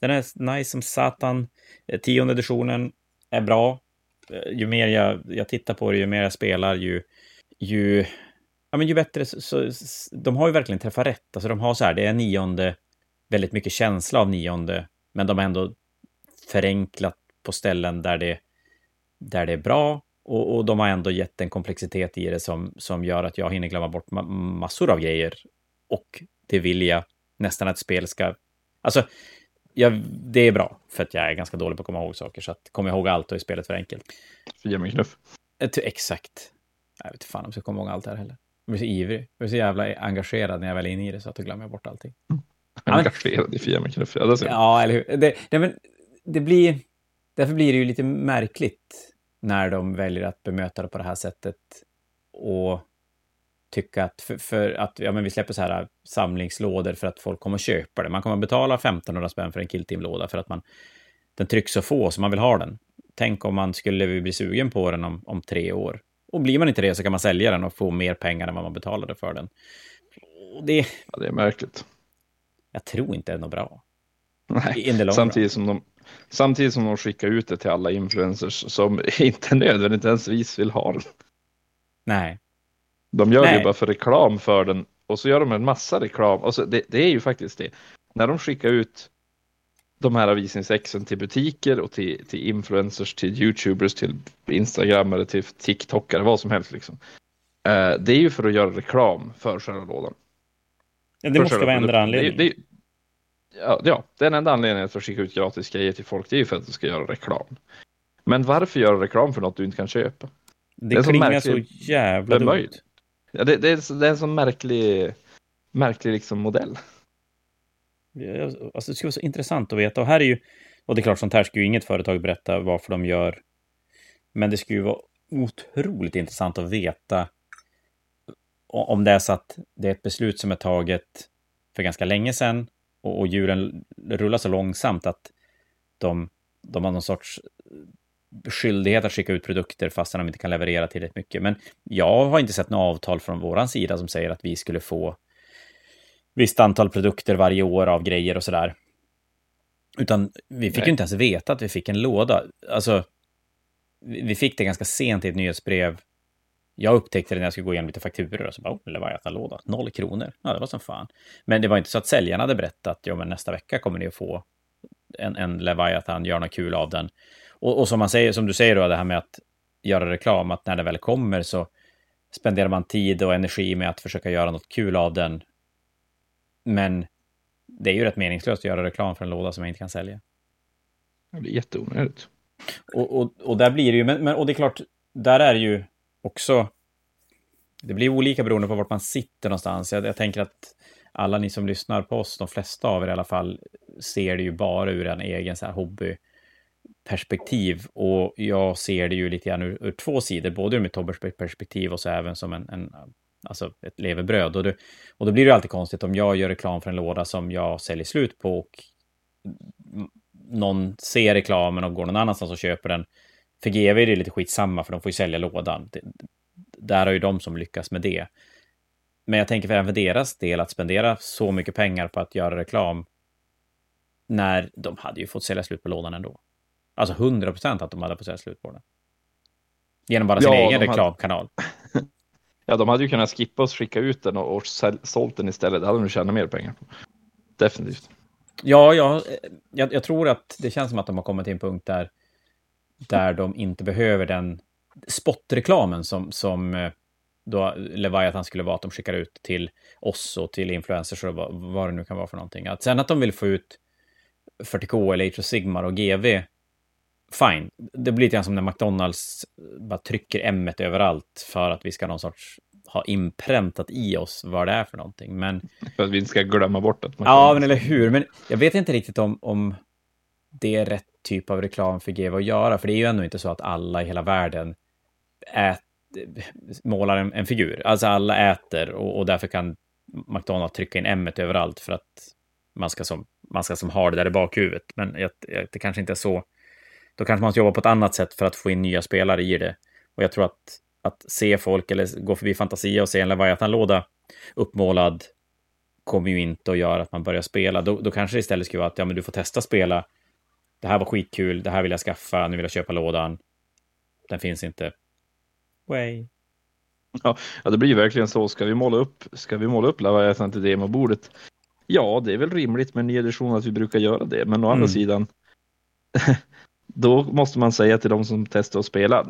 den är nice som satan. Eh, tionde editionen är bra. Eh, ju mer jag, jag tittar på det, ju mer jag spelar, ju, ju ja, men ju bättre så, så, de har ju verkligen träffat rätt. Alltså de har så här, det är nionde, väldigt mycket känsla av nionde, men de har ändå förenklat på ställen där det, där det är bra och, och de har ändå gett en komplexitet i det som, som gör att jag hinner glömma bort ma massor av grejer. Och det vill jag nästan att spel ska... Alltså, jag, det är bra, för att jag är ganska dålig på att komma ihåg saker, så att kommer jag ihåg allt, då är spelet för enkelt. Fia min knuff. Exakt. Jag vet inte fan om jag ska komma ihåg allt här heller. Jag blir så ivrig. Jag blir så jävla engagerad när jag väl är inne i det så att då glömmer jag bort allting. Mm. Engagerad i Fia med knuff. Ja, ja, eller hur. Det, det, men, det blir... Därför blir det ju lite märkligt när de väljer att bemöta det på det här sättet och tycka att, för, för, att ja, men vi släpper så här samlingslådor för att folk kommer att köpa det. Man kommer att betala 1500 spänn för en Killteam-låda för att man, den trycks så få så man vill ha den. Tänk om man skulle bli sugen på den om, om tre år. Och blir man inte det så kan man sälja den och få mer pengar än vad man betalade för den. Det, ja, det är märkligt. Jag tror inte det är något bra. Nej, samtidigt som, de, samtidigt som de skickar ut det till alla influencers som inte nödvändigtvis vill ha den. Nej. De gör Nej. det ju bara för reklam för den och så gör de en massa reklam. Alltså det, det är ju faktiskt det. När de skickar ut de här visningsexen till butiker och till, till influencers, till youtubers, till instagrammare, till tiktokare, vad som helst. Liksom. Eh, det är ju för att göra reklam för själva lådan. Ja, det måste vara enda anledningen. Det, det, ja, ja, den enda anledningen att skicka ut gratis grejer till folk, det är ju för att du ska göra reklam. Men varför göra reklam för något du inte kan köpa? Det, det klingar så, så jävla dumt. Ja, det, det, är, det är en sån märklig, märklig liksom modell. Alltså, det skulle vara så intressant att veta. Och här är ju, och det är klart, sånt här ska ju inget företag berätta varför de gör. Men det skulle ju vara otroligt intressant att veta om det är så att det är ett beslut som är taget för ganska länge sedan och, och djuren rullar så långsamt att de, de har någon sorts skyldighet att skicka ut produkter fastän de inte kan leverera tillräckligt mycket. Men jag har inte sett något avtal från våran sida som säger att vi skulle få visst antal produkter varje år av grejer och sådär. Utan vi fick Nej. ju inte ens veta att vi fick en låda. Alltså, vi fick det ganska sent i ett nyhetsbrev. Jag upptäckte det när jag skulle gå igenom lite fakturor och så bara, oh, Leviathan-låda, noll kronor. Ja, det var som fan. Men det var inte så att säljarna hade berättat, ja men nästa vecka kommer ni att få en, en Leviathan, gör något kul av den. Och, och som, man säger, som du säger då, det här med att göra reklam, att när det väl kommer så spenderar man tid och energi med att försöka göra något kul av den. Men det är ju rätt meningslöst att göra reklam för en låda som man inte kan sälja. Det blir jätteonödigt. Och, och, och där blir det ju, men, men, och det är klart, där är det ju också, det blir olika beroende på vart man sitter någonstans. Jag, jag tänker att alla ni som lyssnar på oss, de flesta av er i alla fall, ser det ju bara ur en egen så här hobbyperspektiv. och jag ser det ju lite grann ur, ur två sidor, både ur mitt hobbyperspektiv och så även som en, en alltså ett levebröd. Och, det, och då blir det alltid konstigt om jag gör reklam för en låda som jag säljer slut på och någon ser reklamen och går någon annanstans och köper den. För GV är det lite skitsamma för de får ju sälja lådan. Det, där har ju de som lyckas med det. Men jag tänker för även för deras del att spendera så mycket pengar på att göra reklam när de hade ju fått sälja slut på lådan ändå. Alltså 100 procent att de hade fått sälja slut på den. Genom bara sin ja, egen reklamkanal. Hade... ja, de hade ju kunnat skippa och skicka ut den och, och sålt den istället. Det hade de tjänat mer pengar på. Definitivt. Ja, ja jag, jag, tror att det känns som att de har kommit till en punkt där, där de inte behöver den spotreklamen som, som eh, då Leviathan skulle vara att de skickar ut till oss och till influencers och vad, vad det nu kan vara för någonting. Att sen att de vill få ut 40K eller Age of Sigmar och GV fine. Det blir lite grann som när McDonalds bara trycker M överallt för att vi ska någon sorts ha inpräntat i oss vad det är för någonting. Men... För att vi inte ska glömma bort att man Ja, men eller hur. Men jag vet inte riktigt om, om det är rätt typ av reklam för GV att göra, för det är ju ändå inte så att alla i hela världen ät, målar en, en figur. Alltså alla äter och, och därför kan McDonalds trycka in M överallt för att man ska som, man ska som ha det där i bakhuvudet. Men jag, jag, det kanske inte är så då kanske man måste jobba på ett annat sätt för att få in nya spelare i det. Och jag tror att, att se folk eller gå förbi Fantasia och se en Leviathan-låda uppmålad kommer ju inte att göra att man börjar spela. Då, då kanske det istället skulle vara att ja, men du får testa spela. Det här var skitkul, det här vill jag skaffa, nu vill jag köpa lådan. Den finns inte. Way. Ja, ja, det blir ju verkligen så. Ska vi måla upp, ska vi måla upp Leviathan till demobordet? Ja, det är väl rimligt med en ny edition att vi brukar göra det, men å andra mm. sidan då måste man säga till de som testar att spela,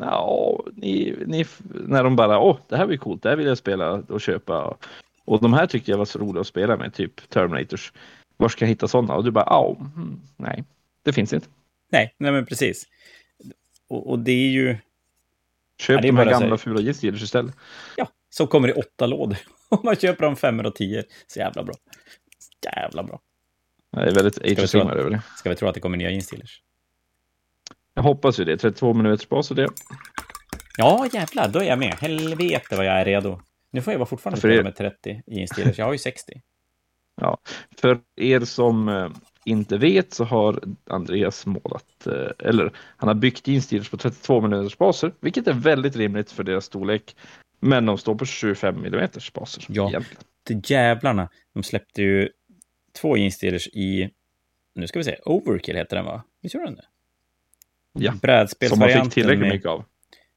ni, ni, när de bara, åh, det här blir coolt, det här vill jag spela och köpa. Och de här tyckte jag var så roliga att spela med, typ Terminators. Var ska jag hitta sådana? Och du bara, ja, hmm, nej, det finns inte. Nej, nej men precis. Och, och det är ju... Köp ja, de här gamla fula gissgillers istället. Ja, som kommer i åtta lådor. Om man köper dem fem och tio, så jävla bra. Jävla bra. Det är väldigt age över det. Ska vi tro att det kommer nya instillers? Jag hoppas ju det. 32 minuters bas och det. Ja, jävlar. Då är jag med. Helvete vad jag är redo. Nu får jag vara fortfarande spela med 30 i instillers. Jag har ju 60. Ja, för er som eh, inte vet så har Andreas målat, eh, eller han har byggt instillers på 32 minuters baser, vilket är väldigt rimligt för deras storlek. Men de står på 25 mm baser. Ja, egentligen. det jävlarna. De släppte ju två instillers i nu ska vi se, Overkill heter den va? Visst gjorde den det? Ja, som man fick tillräckligt med, mycket av.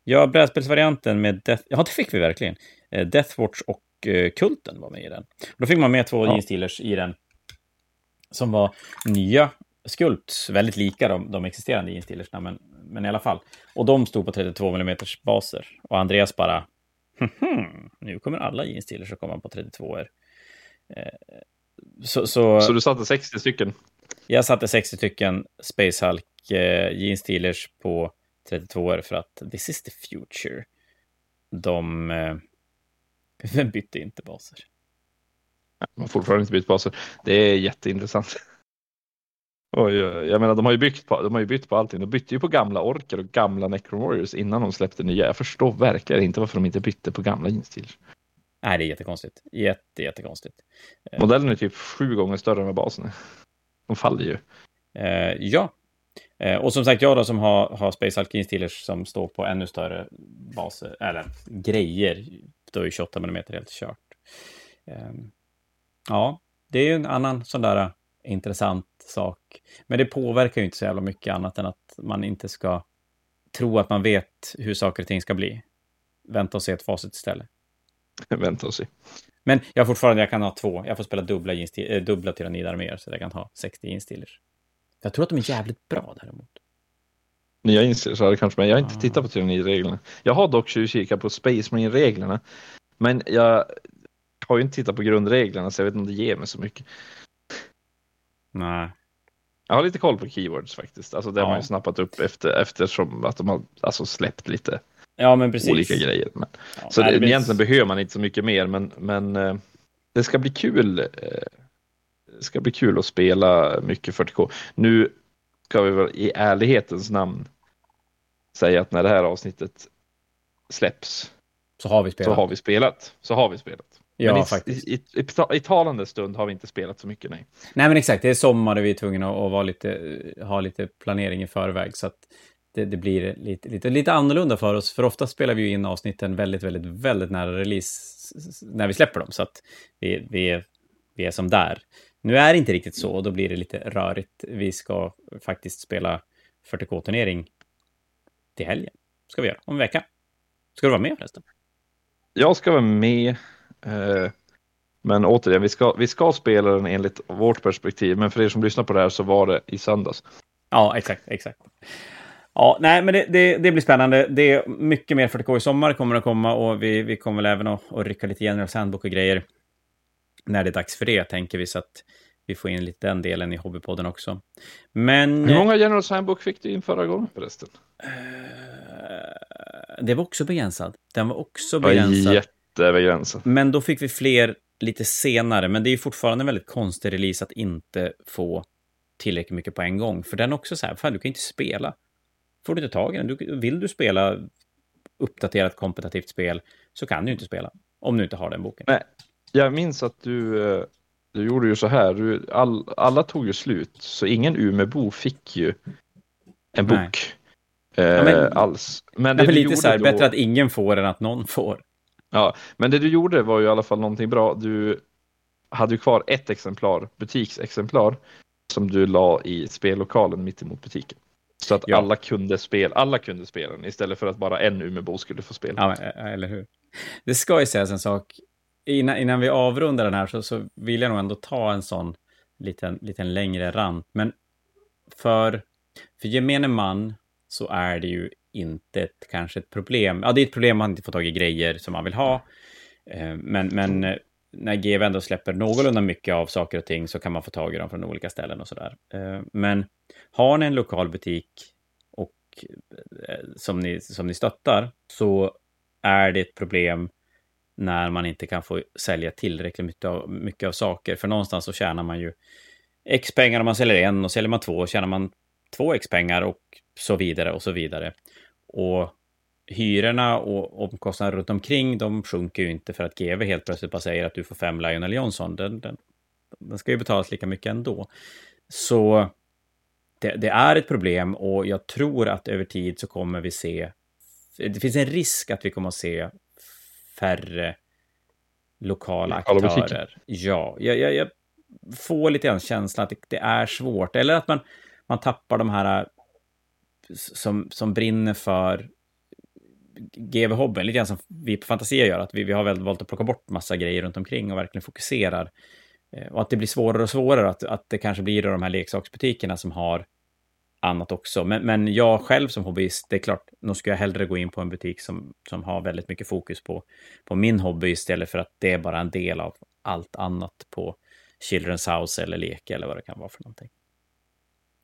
Ja, brädspelsvarianten med Death... Ja, det fick vi verkligen. Eh, Deathwatch och eh, Kulten var med i den. Då fick man med två Ja. Gene Stealers i den. Som var nya skulpts, väldigt lika de, de existerande Gene Stealersna, men, men i alla fall. Och de stod på 32 mm baser. Och Andreas bara, "Mhm, nu kommer alla Gene Stealers att komma på 32 er. Eh, så, så, Så du satte 60 stycken. jag satte 60 stycken Space Hulk eh, Gene Stealers på 32 er för att this is the future. De, eh, de bytte inte baser. Man har fortfarande inte bytt baser. Det är jätteintressant. Oj, jag menar, de har ju byggt på, de har ju bytt på allting. De bytte ju på gamla orker och gamla Necron Warriors innan de släppte nya. Jag förstår verkligen inte varför de inte bytte på gamla Instils. Nej, det är jättekonstigt. Jätte, jättekonstigt. Eh, Modellen är typ sju gånger större än vad basen är. De faller ju. Eh, ja. Eh, och som sagt, jag då som har, har Space Hulk Gene Stealers som står på ännu större baser, eller grejer, då är ju 28 mm helt kört. Eh, ja, det är ju en annan sån där eh, intressant sak. Men det påverkar ju inte så jävla mycket annat än att man inte ska tro att man vet hur saker och ting ska bli. Vänta och se ett facit istället. Vänta och se. Men jag fortfarande, jag kan ha två. Jag får spela dubbla, eh, dubbla tyrannidarméer så jag kan ha 60 Gene Stealers. Jag tror att de är jävligt bra däremot. Nya Instils hade kanske, men jag har inte Ah. tittat på tyrannireglerna. Jag har dock kikat på Space Marine-reglerna. Men jag har ju inte tittat på grundreglerna så jag vet inte om det ger mig så mycket. Nej. Jag har lite koll på keywords faktiskt. Alltså det har Ja. man ju snappat upp efter, eftersom att de har alltså, släppt lite Ja, men precis. olika grejer. Men, Ja, så nej, det, blir- egentligen behöver man inte så mycket mer, men, men eh, det ska bli kul. eh, Det ska bli kul att spela mycket 40K. Nu ska vi väl i ärlighetens namn säga att när det här avsnittet släpps Så har vi spelat. så har vi spelat. Så har vi spelat. Ja, men i, faktiskt. I, i, i, ta- i talande stund har vi inte spelat så mycket, nej. Nej, men exakt. Det är sommar och vi är tvungna att, att lite, ha lite planering i förväg. Så att det, det blir lite, lite, lite annorlunda för oss. För ofta spelar vi ju in avsnitten väldigt, väldigt, väldigt nära release när vi släpper dem. Så att vi, vi, är, vi är som där. Nu är det inte riktigt så och då blir det lite rörigt. Vi ska faktiskt spela 40K-turnering till helgen. Ska vi göra, om en vecka. Ska du vara med förresten? Jag ska vara med. Eh, men återigen, vi ska, vi ska spela den enligt vårt perspektiv. Men för er som lyssnar på det här så var det i söndags. Ja, exakt, exakt. Ja, nej, men det, det, det blir spännande. Det är mycket mer 40K i sommar kommer att komma och vi, vi kommer väl även att, att rycka lite General Sandbook och grejer när det är dags för det, tänker vi, så att vi får in lite den delen i Hobbypodden också. Men... Hur många General Handbook fick du in förra gången förresten? eh, Det var också begränsad. Den var också Det var begränsad. jättebegränsat. Men då fick vi fler lite senare. Men det är ju fortfarande en väldigt konstig release att inte få tillräckligt mycket på en gång. För den är också så här, fan du kan inte spela. Får du inte tag i den, du, vill du spela uppdaterat kompetitivt spel så kan du inte spela. Om du inte har den boken. Nej. Jag minns att du, eh, du gjorde ju så här. Du, all, alla tog ju slut, så ingen Umebo fick ju en Nej. bok. Eh, men- alls. Men Nej, det men du lite så här, då- bättre att ingen får än att någon får. Ja, men det du gjorde var ju i alla fall någonting bra. Du hade ju kvar ett exemplar, butiksexemplar, som du la i spellokalen mitt emot butiken. Så att Ja. alla kunde spela, alla kunde spela den istället för att bara en Umebo skulle få spela. Ja, eh, eller hur? Det ska ju sägas en sak. Innan, innan vi avrundar den här så, så vill jag nog ändå ta en sån liten, liten längre rant. Men för, för gemene man så är det ju inte ett, kanske ett problem. Ja, det är ett problem om man inte får tag i grejer som man vill ha. Eh, men, men eh, när GV ändå släpper någorlunda mycket av saker och ting så kan man få tag i dem från olika ställen och sådär. Eh, men har ni en lokal butik och som ni, som ni stöttar så är det ett problem när man inte kan få sälja tillräckligt mycket av, mycket av saker. För någonstans så tjänar man ju X pengar om man säljer en och säljer man två tjänar man två X pengar och så vidare och så vidare. Och hyrorna och omkostnader runt omkring de sjunker ju inte för att GV helt plötsligt bara säger att du får fem Lionel Johnson. Den, den, den ska ju betalas lika mycket ändå. Så det, det är ett problem och jag tror att över tid så kommer vi se det finns en risk att vi kommer att se färre lokala aktörer. Ja, jag, jag, jag, få lite grann känslan att det, det, är svårt. Eller att man, man tappar de här som, som brinner för GV-hobbyn, lite grann som vi på Fantasia gör, att vi, vi har väl valt att plocka bort massa grejer runt omkring och verkligen fokuserar. Eh, och att det blir svårare och svårare, att, att det kanske blir de här leksaksbutikerna som har annat också. Men, men jag själv som hobbyist, det är klart, nu skulle jag hellre gå in på en butik som, som har väldigt mycket fokus på, på min hobby istället för att det är bara en del av allt annat på Children's House eller Leke eller vad det kan vara för någonting.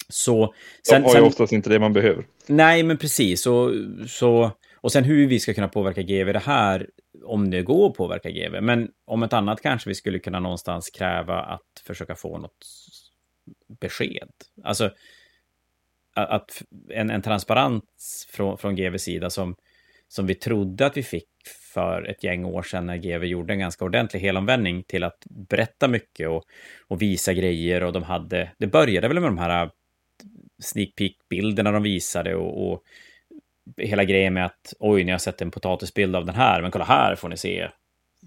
Så, sen, De har ju sen, oftast inte det man behöver. Nej, men precis. Och, så, och sen hur vi ska kunna påverka GV det här, om det går att påverka GV. Men om ett annat kanske vi skulle kunna någonstans kräva att försöka få något besked. Alltså, att en, en transparens från, från GVs sida som, som vi trodde att vi fick för ett gäng år sedan när GV gjorde en ganska ordentlig helomvändning till att berätta mycket och, och visa grejer och de hade, det började väl med de här sneak peek-bilderna de visade och, och, hela grejen med att oj, ni har sett en potatisbild av den här, men kolla här får ni se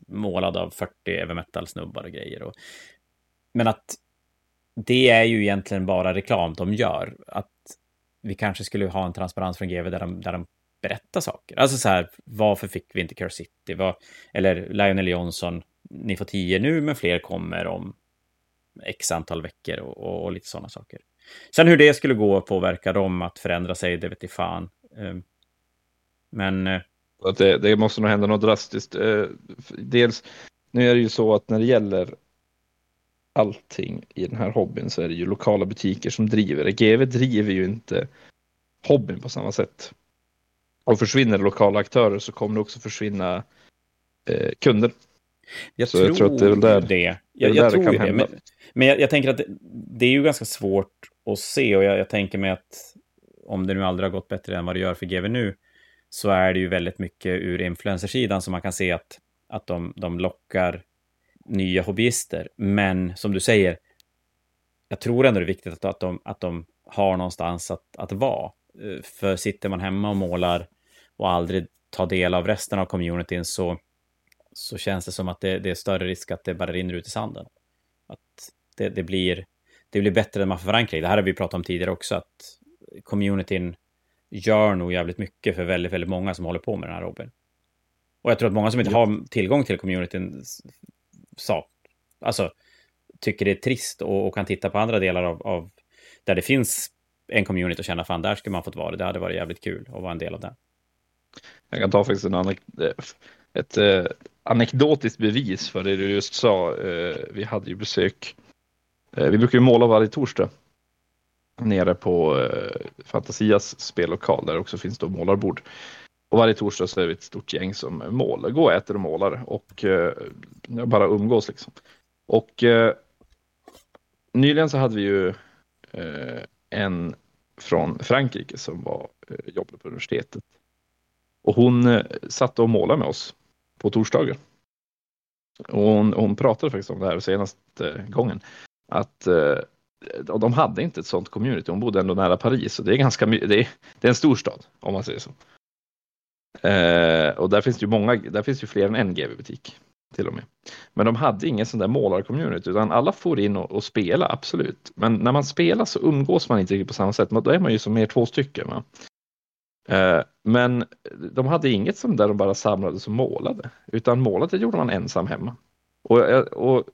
målad av 40 heavy Metal-snubbar och grejer. Och, men att det är ju egentligen bara reklam de gör. Att vi kanske skulle ha en transparens från GV där de, där de berättar saker. Alltså så här, varför fick vi inte Curse City? Var, eller Lionel Johnson, ni får tio nu, men fler kommer om x antal veckor och, och, och lite sådana saker. Sen hur det skulle gå att påverka dem att förändra sig, det vet jag fan. Ehm, men... Eh, att det, det måste nog hända något drastiskt. Eh, dels, nu är det ju så att när det gäller allting i den här hobbyn så är det ju lokala butiker som driver det. GV driver ju inte hobbyn på samma sätt. Och försvinner lokala aktörer så kommer det också försvinna eh, kunder. Jag, tror jag tror att det är där det. Jag, det, jag tror det, det men, men jag, jag, tänker att det, det, är ju ganska svårt att se och jag, jag tänker mig att om det nu aldrig har gått bättre än vad det gör för GV nu så är det ju väldigt mycket ur influencersidan som man kan se att, att de, de lockar nya hobbyister. Men som du säger, jag tror ändå det är viktigt att, att, de, att de har någonstans att, att vara. Eh, för sitter man hemma och målar och aldrig tar del av resten av communityn så, så känns det som att det, det är större risk att det bara rinner ut i sanden. Att det, det, blir, det blir bättre när man får förankring. Det här har vi pratat om tidigare också, att communityn gör nog jävligt mycket för väldigt, väldigt många som håller på med den här hobbyn. Och jag tror att många som inte ja. har tillgång till communityn sak, alltså, tycker det är trist och, och, kan titta på andra delar av, av där det finns en community och känna fan där skulle man fått vara. Det hade varit jävligt kul att vara en del av den. Jag kan ta faktiskt en anek ett eh, anekdotiskt bevis för det du just sa. Eh, vi hade ju besök. Eh, vi brukar ju måla varje torsdag nere på eh, Fantasias spellokal där det också finns då målarbord. Och varje torsdag så är vi ett stort gäng som målar, går och äter och målar och eh, bara umgås liksom. Och eh, nyligen så hade vi ju eh, en från Frankrike som var, eh, jobbade på universitetet. Och hon eh, satt och målade med oss på torsdagar. Och hon, hon pratade faktiskt om det här senaste eh, gången. Att eh, och de hade inte ett sånt community. Hon bodde ändå nära Paris och det är ganska det är, det är en storstad om man säger så. Eh, och där finns det ju många, där finns ju fler än en GV-butik till och med. Men de hade ingen sån där målarcommunity utan alla får in och, och spela, absolut. Men när man spelar så umgås man inte riktigt på samma sätt. Då är man ju som mer två stycken. Va? Eh, men de hade inget som där de bara samlades och målade, utan målade gjorde man ensam hemma. Och, eh, och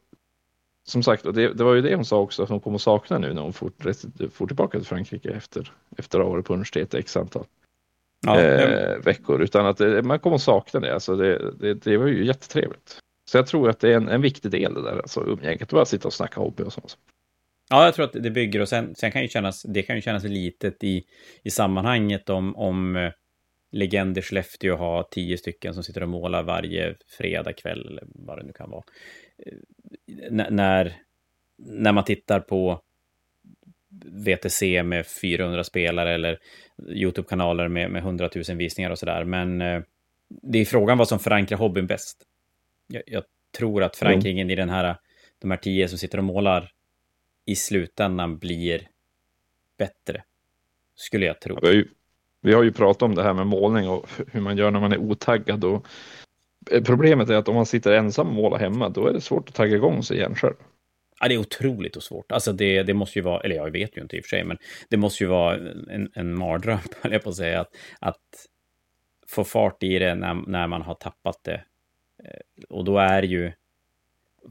som sagt, och det, det, var ju det hon sa också att hon kommer att sakna nu när hon får, tillbaka till Frankrike efter, efter att ha varit på universitetet x antal ja, eh, veckor. Utan att det, man kommer att sakna det. Alltså det, det, det, var ju jättetrevligt. Så jag tror att det är en, en viktig del det där, alltså umgänget. Bara sitta och snacka hobby och sånt. Ja, jag tror att det bygger och sen, sen kan ju kännas, det kan ju kännas litet i, i sammanhanget om, om eh, Legender Skellefteå har tio stycken som sitter och målar varje fredag kväll eller vad det nu kan vara. När, när man tittar på VTC med 400 spelare eller YouTube-kanaler med, med 100 000 visningar och sådär. Men eh, det är frågan vad som förankrar hobbyn bäst. Jag, jag tror att förankringen mm. i den här, de här tio som sitter och målar i slutändan blir bättre. Skulle jag tro. vi, har ju, vi har ju pratat om det här med målning och hur man gör när man är otaggad. Och problemet är att om man sitter ensam och målar hemma, då är det svårt att tagga igång sig igen själv. Ja, det är otroligt och svårt. Alltså det, det måste ju vara, eller jag vet ju inte i och för sig, men det måste ju vara en, en mardröm, höll jag på att säga, att, att få fart i det när, när man har tappat det. Eh, och då är ju,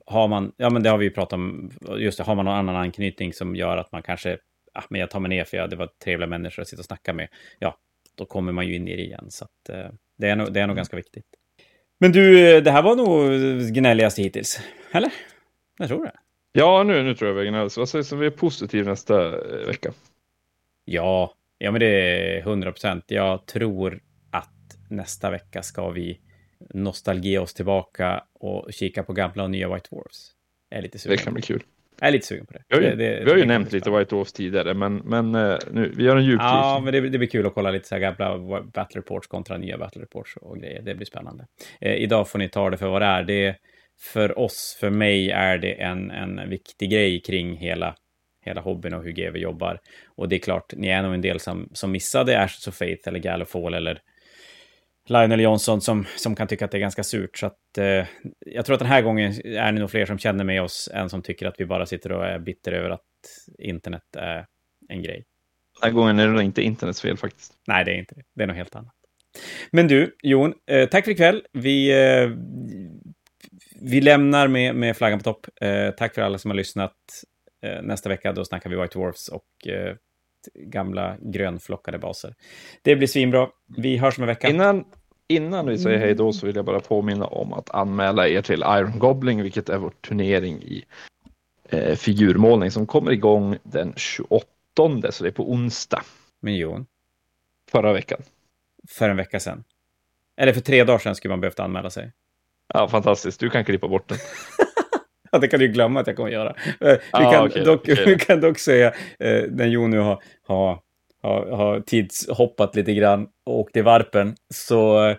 har man, ja men det har vi ju pratat om, just det, har man någon annan anknytning som gör att man kanske, ah, men jag tar mig ner för jag, det var trevliga människor att sitta och snacka med, ja, då kommer man ju in i det igen. Så att, eh, det, är nog, det är nog ganska viktigt. Men du, det här var nog gnälligast hittills, eller? Jag tror det. Ja, nu, nu tror jag vägen helst. Vad sägs om vi är positiva nästa eh, vecka? Ja, ja men det är 100 procent. Jag tror att nästa vecka ska vi nostalgia oss tillbaka och kika på gamla och nya White Dwarfs. Jag är lite sugen. Det kan bli kul. Jag är lite sugen på det. Vi har ju, det, det, vi har ju nämnt lite White Dwarfs tidigare, men, men eh, nu, vi gör en djupdykning. Ja, men det, det blir kul att kolla lite så här gamla Battle Reports kontra nya Battle Reports och grejer. Det blir spännande. Eh, idag får ni ta det för vad det är. Det för oss, för mig, är det en, en viktig grej kring hela, hela hobbyn och hur GW jobbar. Och det är klart, ni är nog en del som, som missade Ashes of Faith eller Gallofall eller Lionel Johnson som, som kan tycka att det är ganska surt. Så att, eh, jag tror att den här gången är det nog fler som känner med oss än som tycker att vi bara sitter och är bitter över att internet är en grej. Den här gången är det nog inte internets fel faktiskt. Nej, det är inte det. Det är något helt annat. Men du, Jon, eh, tack för ikväll. Vi, eh, vi lämnar med, med flaggan på topp. Eh, tack för alla som har lyssnat. Eh, nästa vecka då snackar vi White Dwarfs och eh, gamla grönflockade baser. Det blir svinbra. Vi hörs om en vecka. Innan, innan vi säger hej då så vill jag bara påminna om att anmäla er till Iron Goblin, vilket är vår turnering i eh, figurmålning som kommer igång den 28, så det är på onsdag. Men Jon, Förra veckan. för en vecka sedan. Eller för tre dagar sedan skulle man behövt anmäla sig. Ja, fantastiskt. Du kan klippa bort den. Ja, det kan du glömma att jag kommer göra. Eh, Vi, Ah, kan, okej, dock, okej. vi kan dock säga, eh, när Jon nu har, har, har, har tidshoppat lite grann och åkt i varpen, så eh,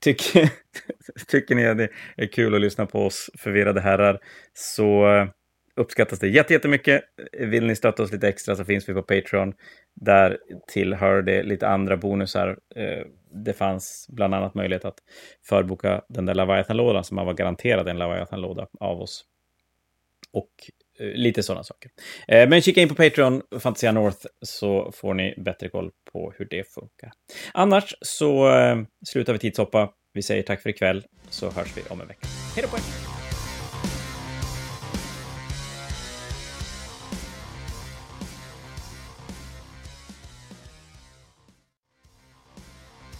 tycker, tycker ni att det är kul att lyssna på oss förvirrade herrar, så eh, uppskattas det jättemycket. Vill ni stötta oss lite extra så finns vi på Patreon. Där tillhör det lite andra bonusar. Eh, det fanns bland annat möjlighet att förboka den där Leviathan-lådan som man var garanterad en Leviathan-låda av oss. Och Eh, lite sådana saker. Eh, Men kika in på Patreon, Fantasia North, så får ni bättre koll på hur det funkar. Annars så eh, slutar vi tidshoppa. Vi säger tack för ikväll, så hörs vi om en vecka. Hej då på er!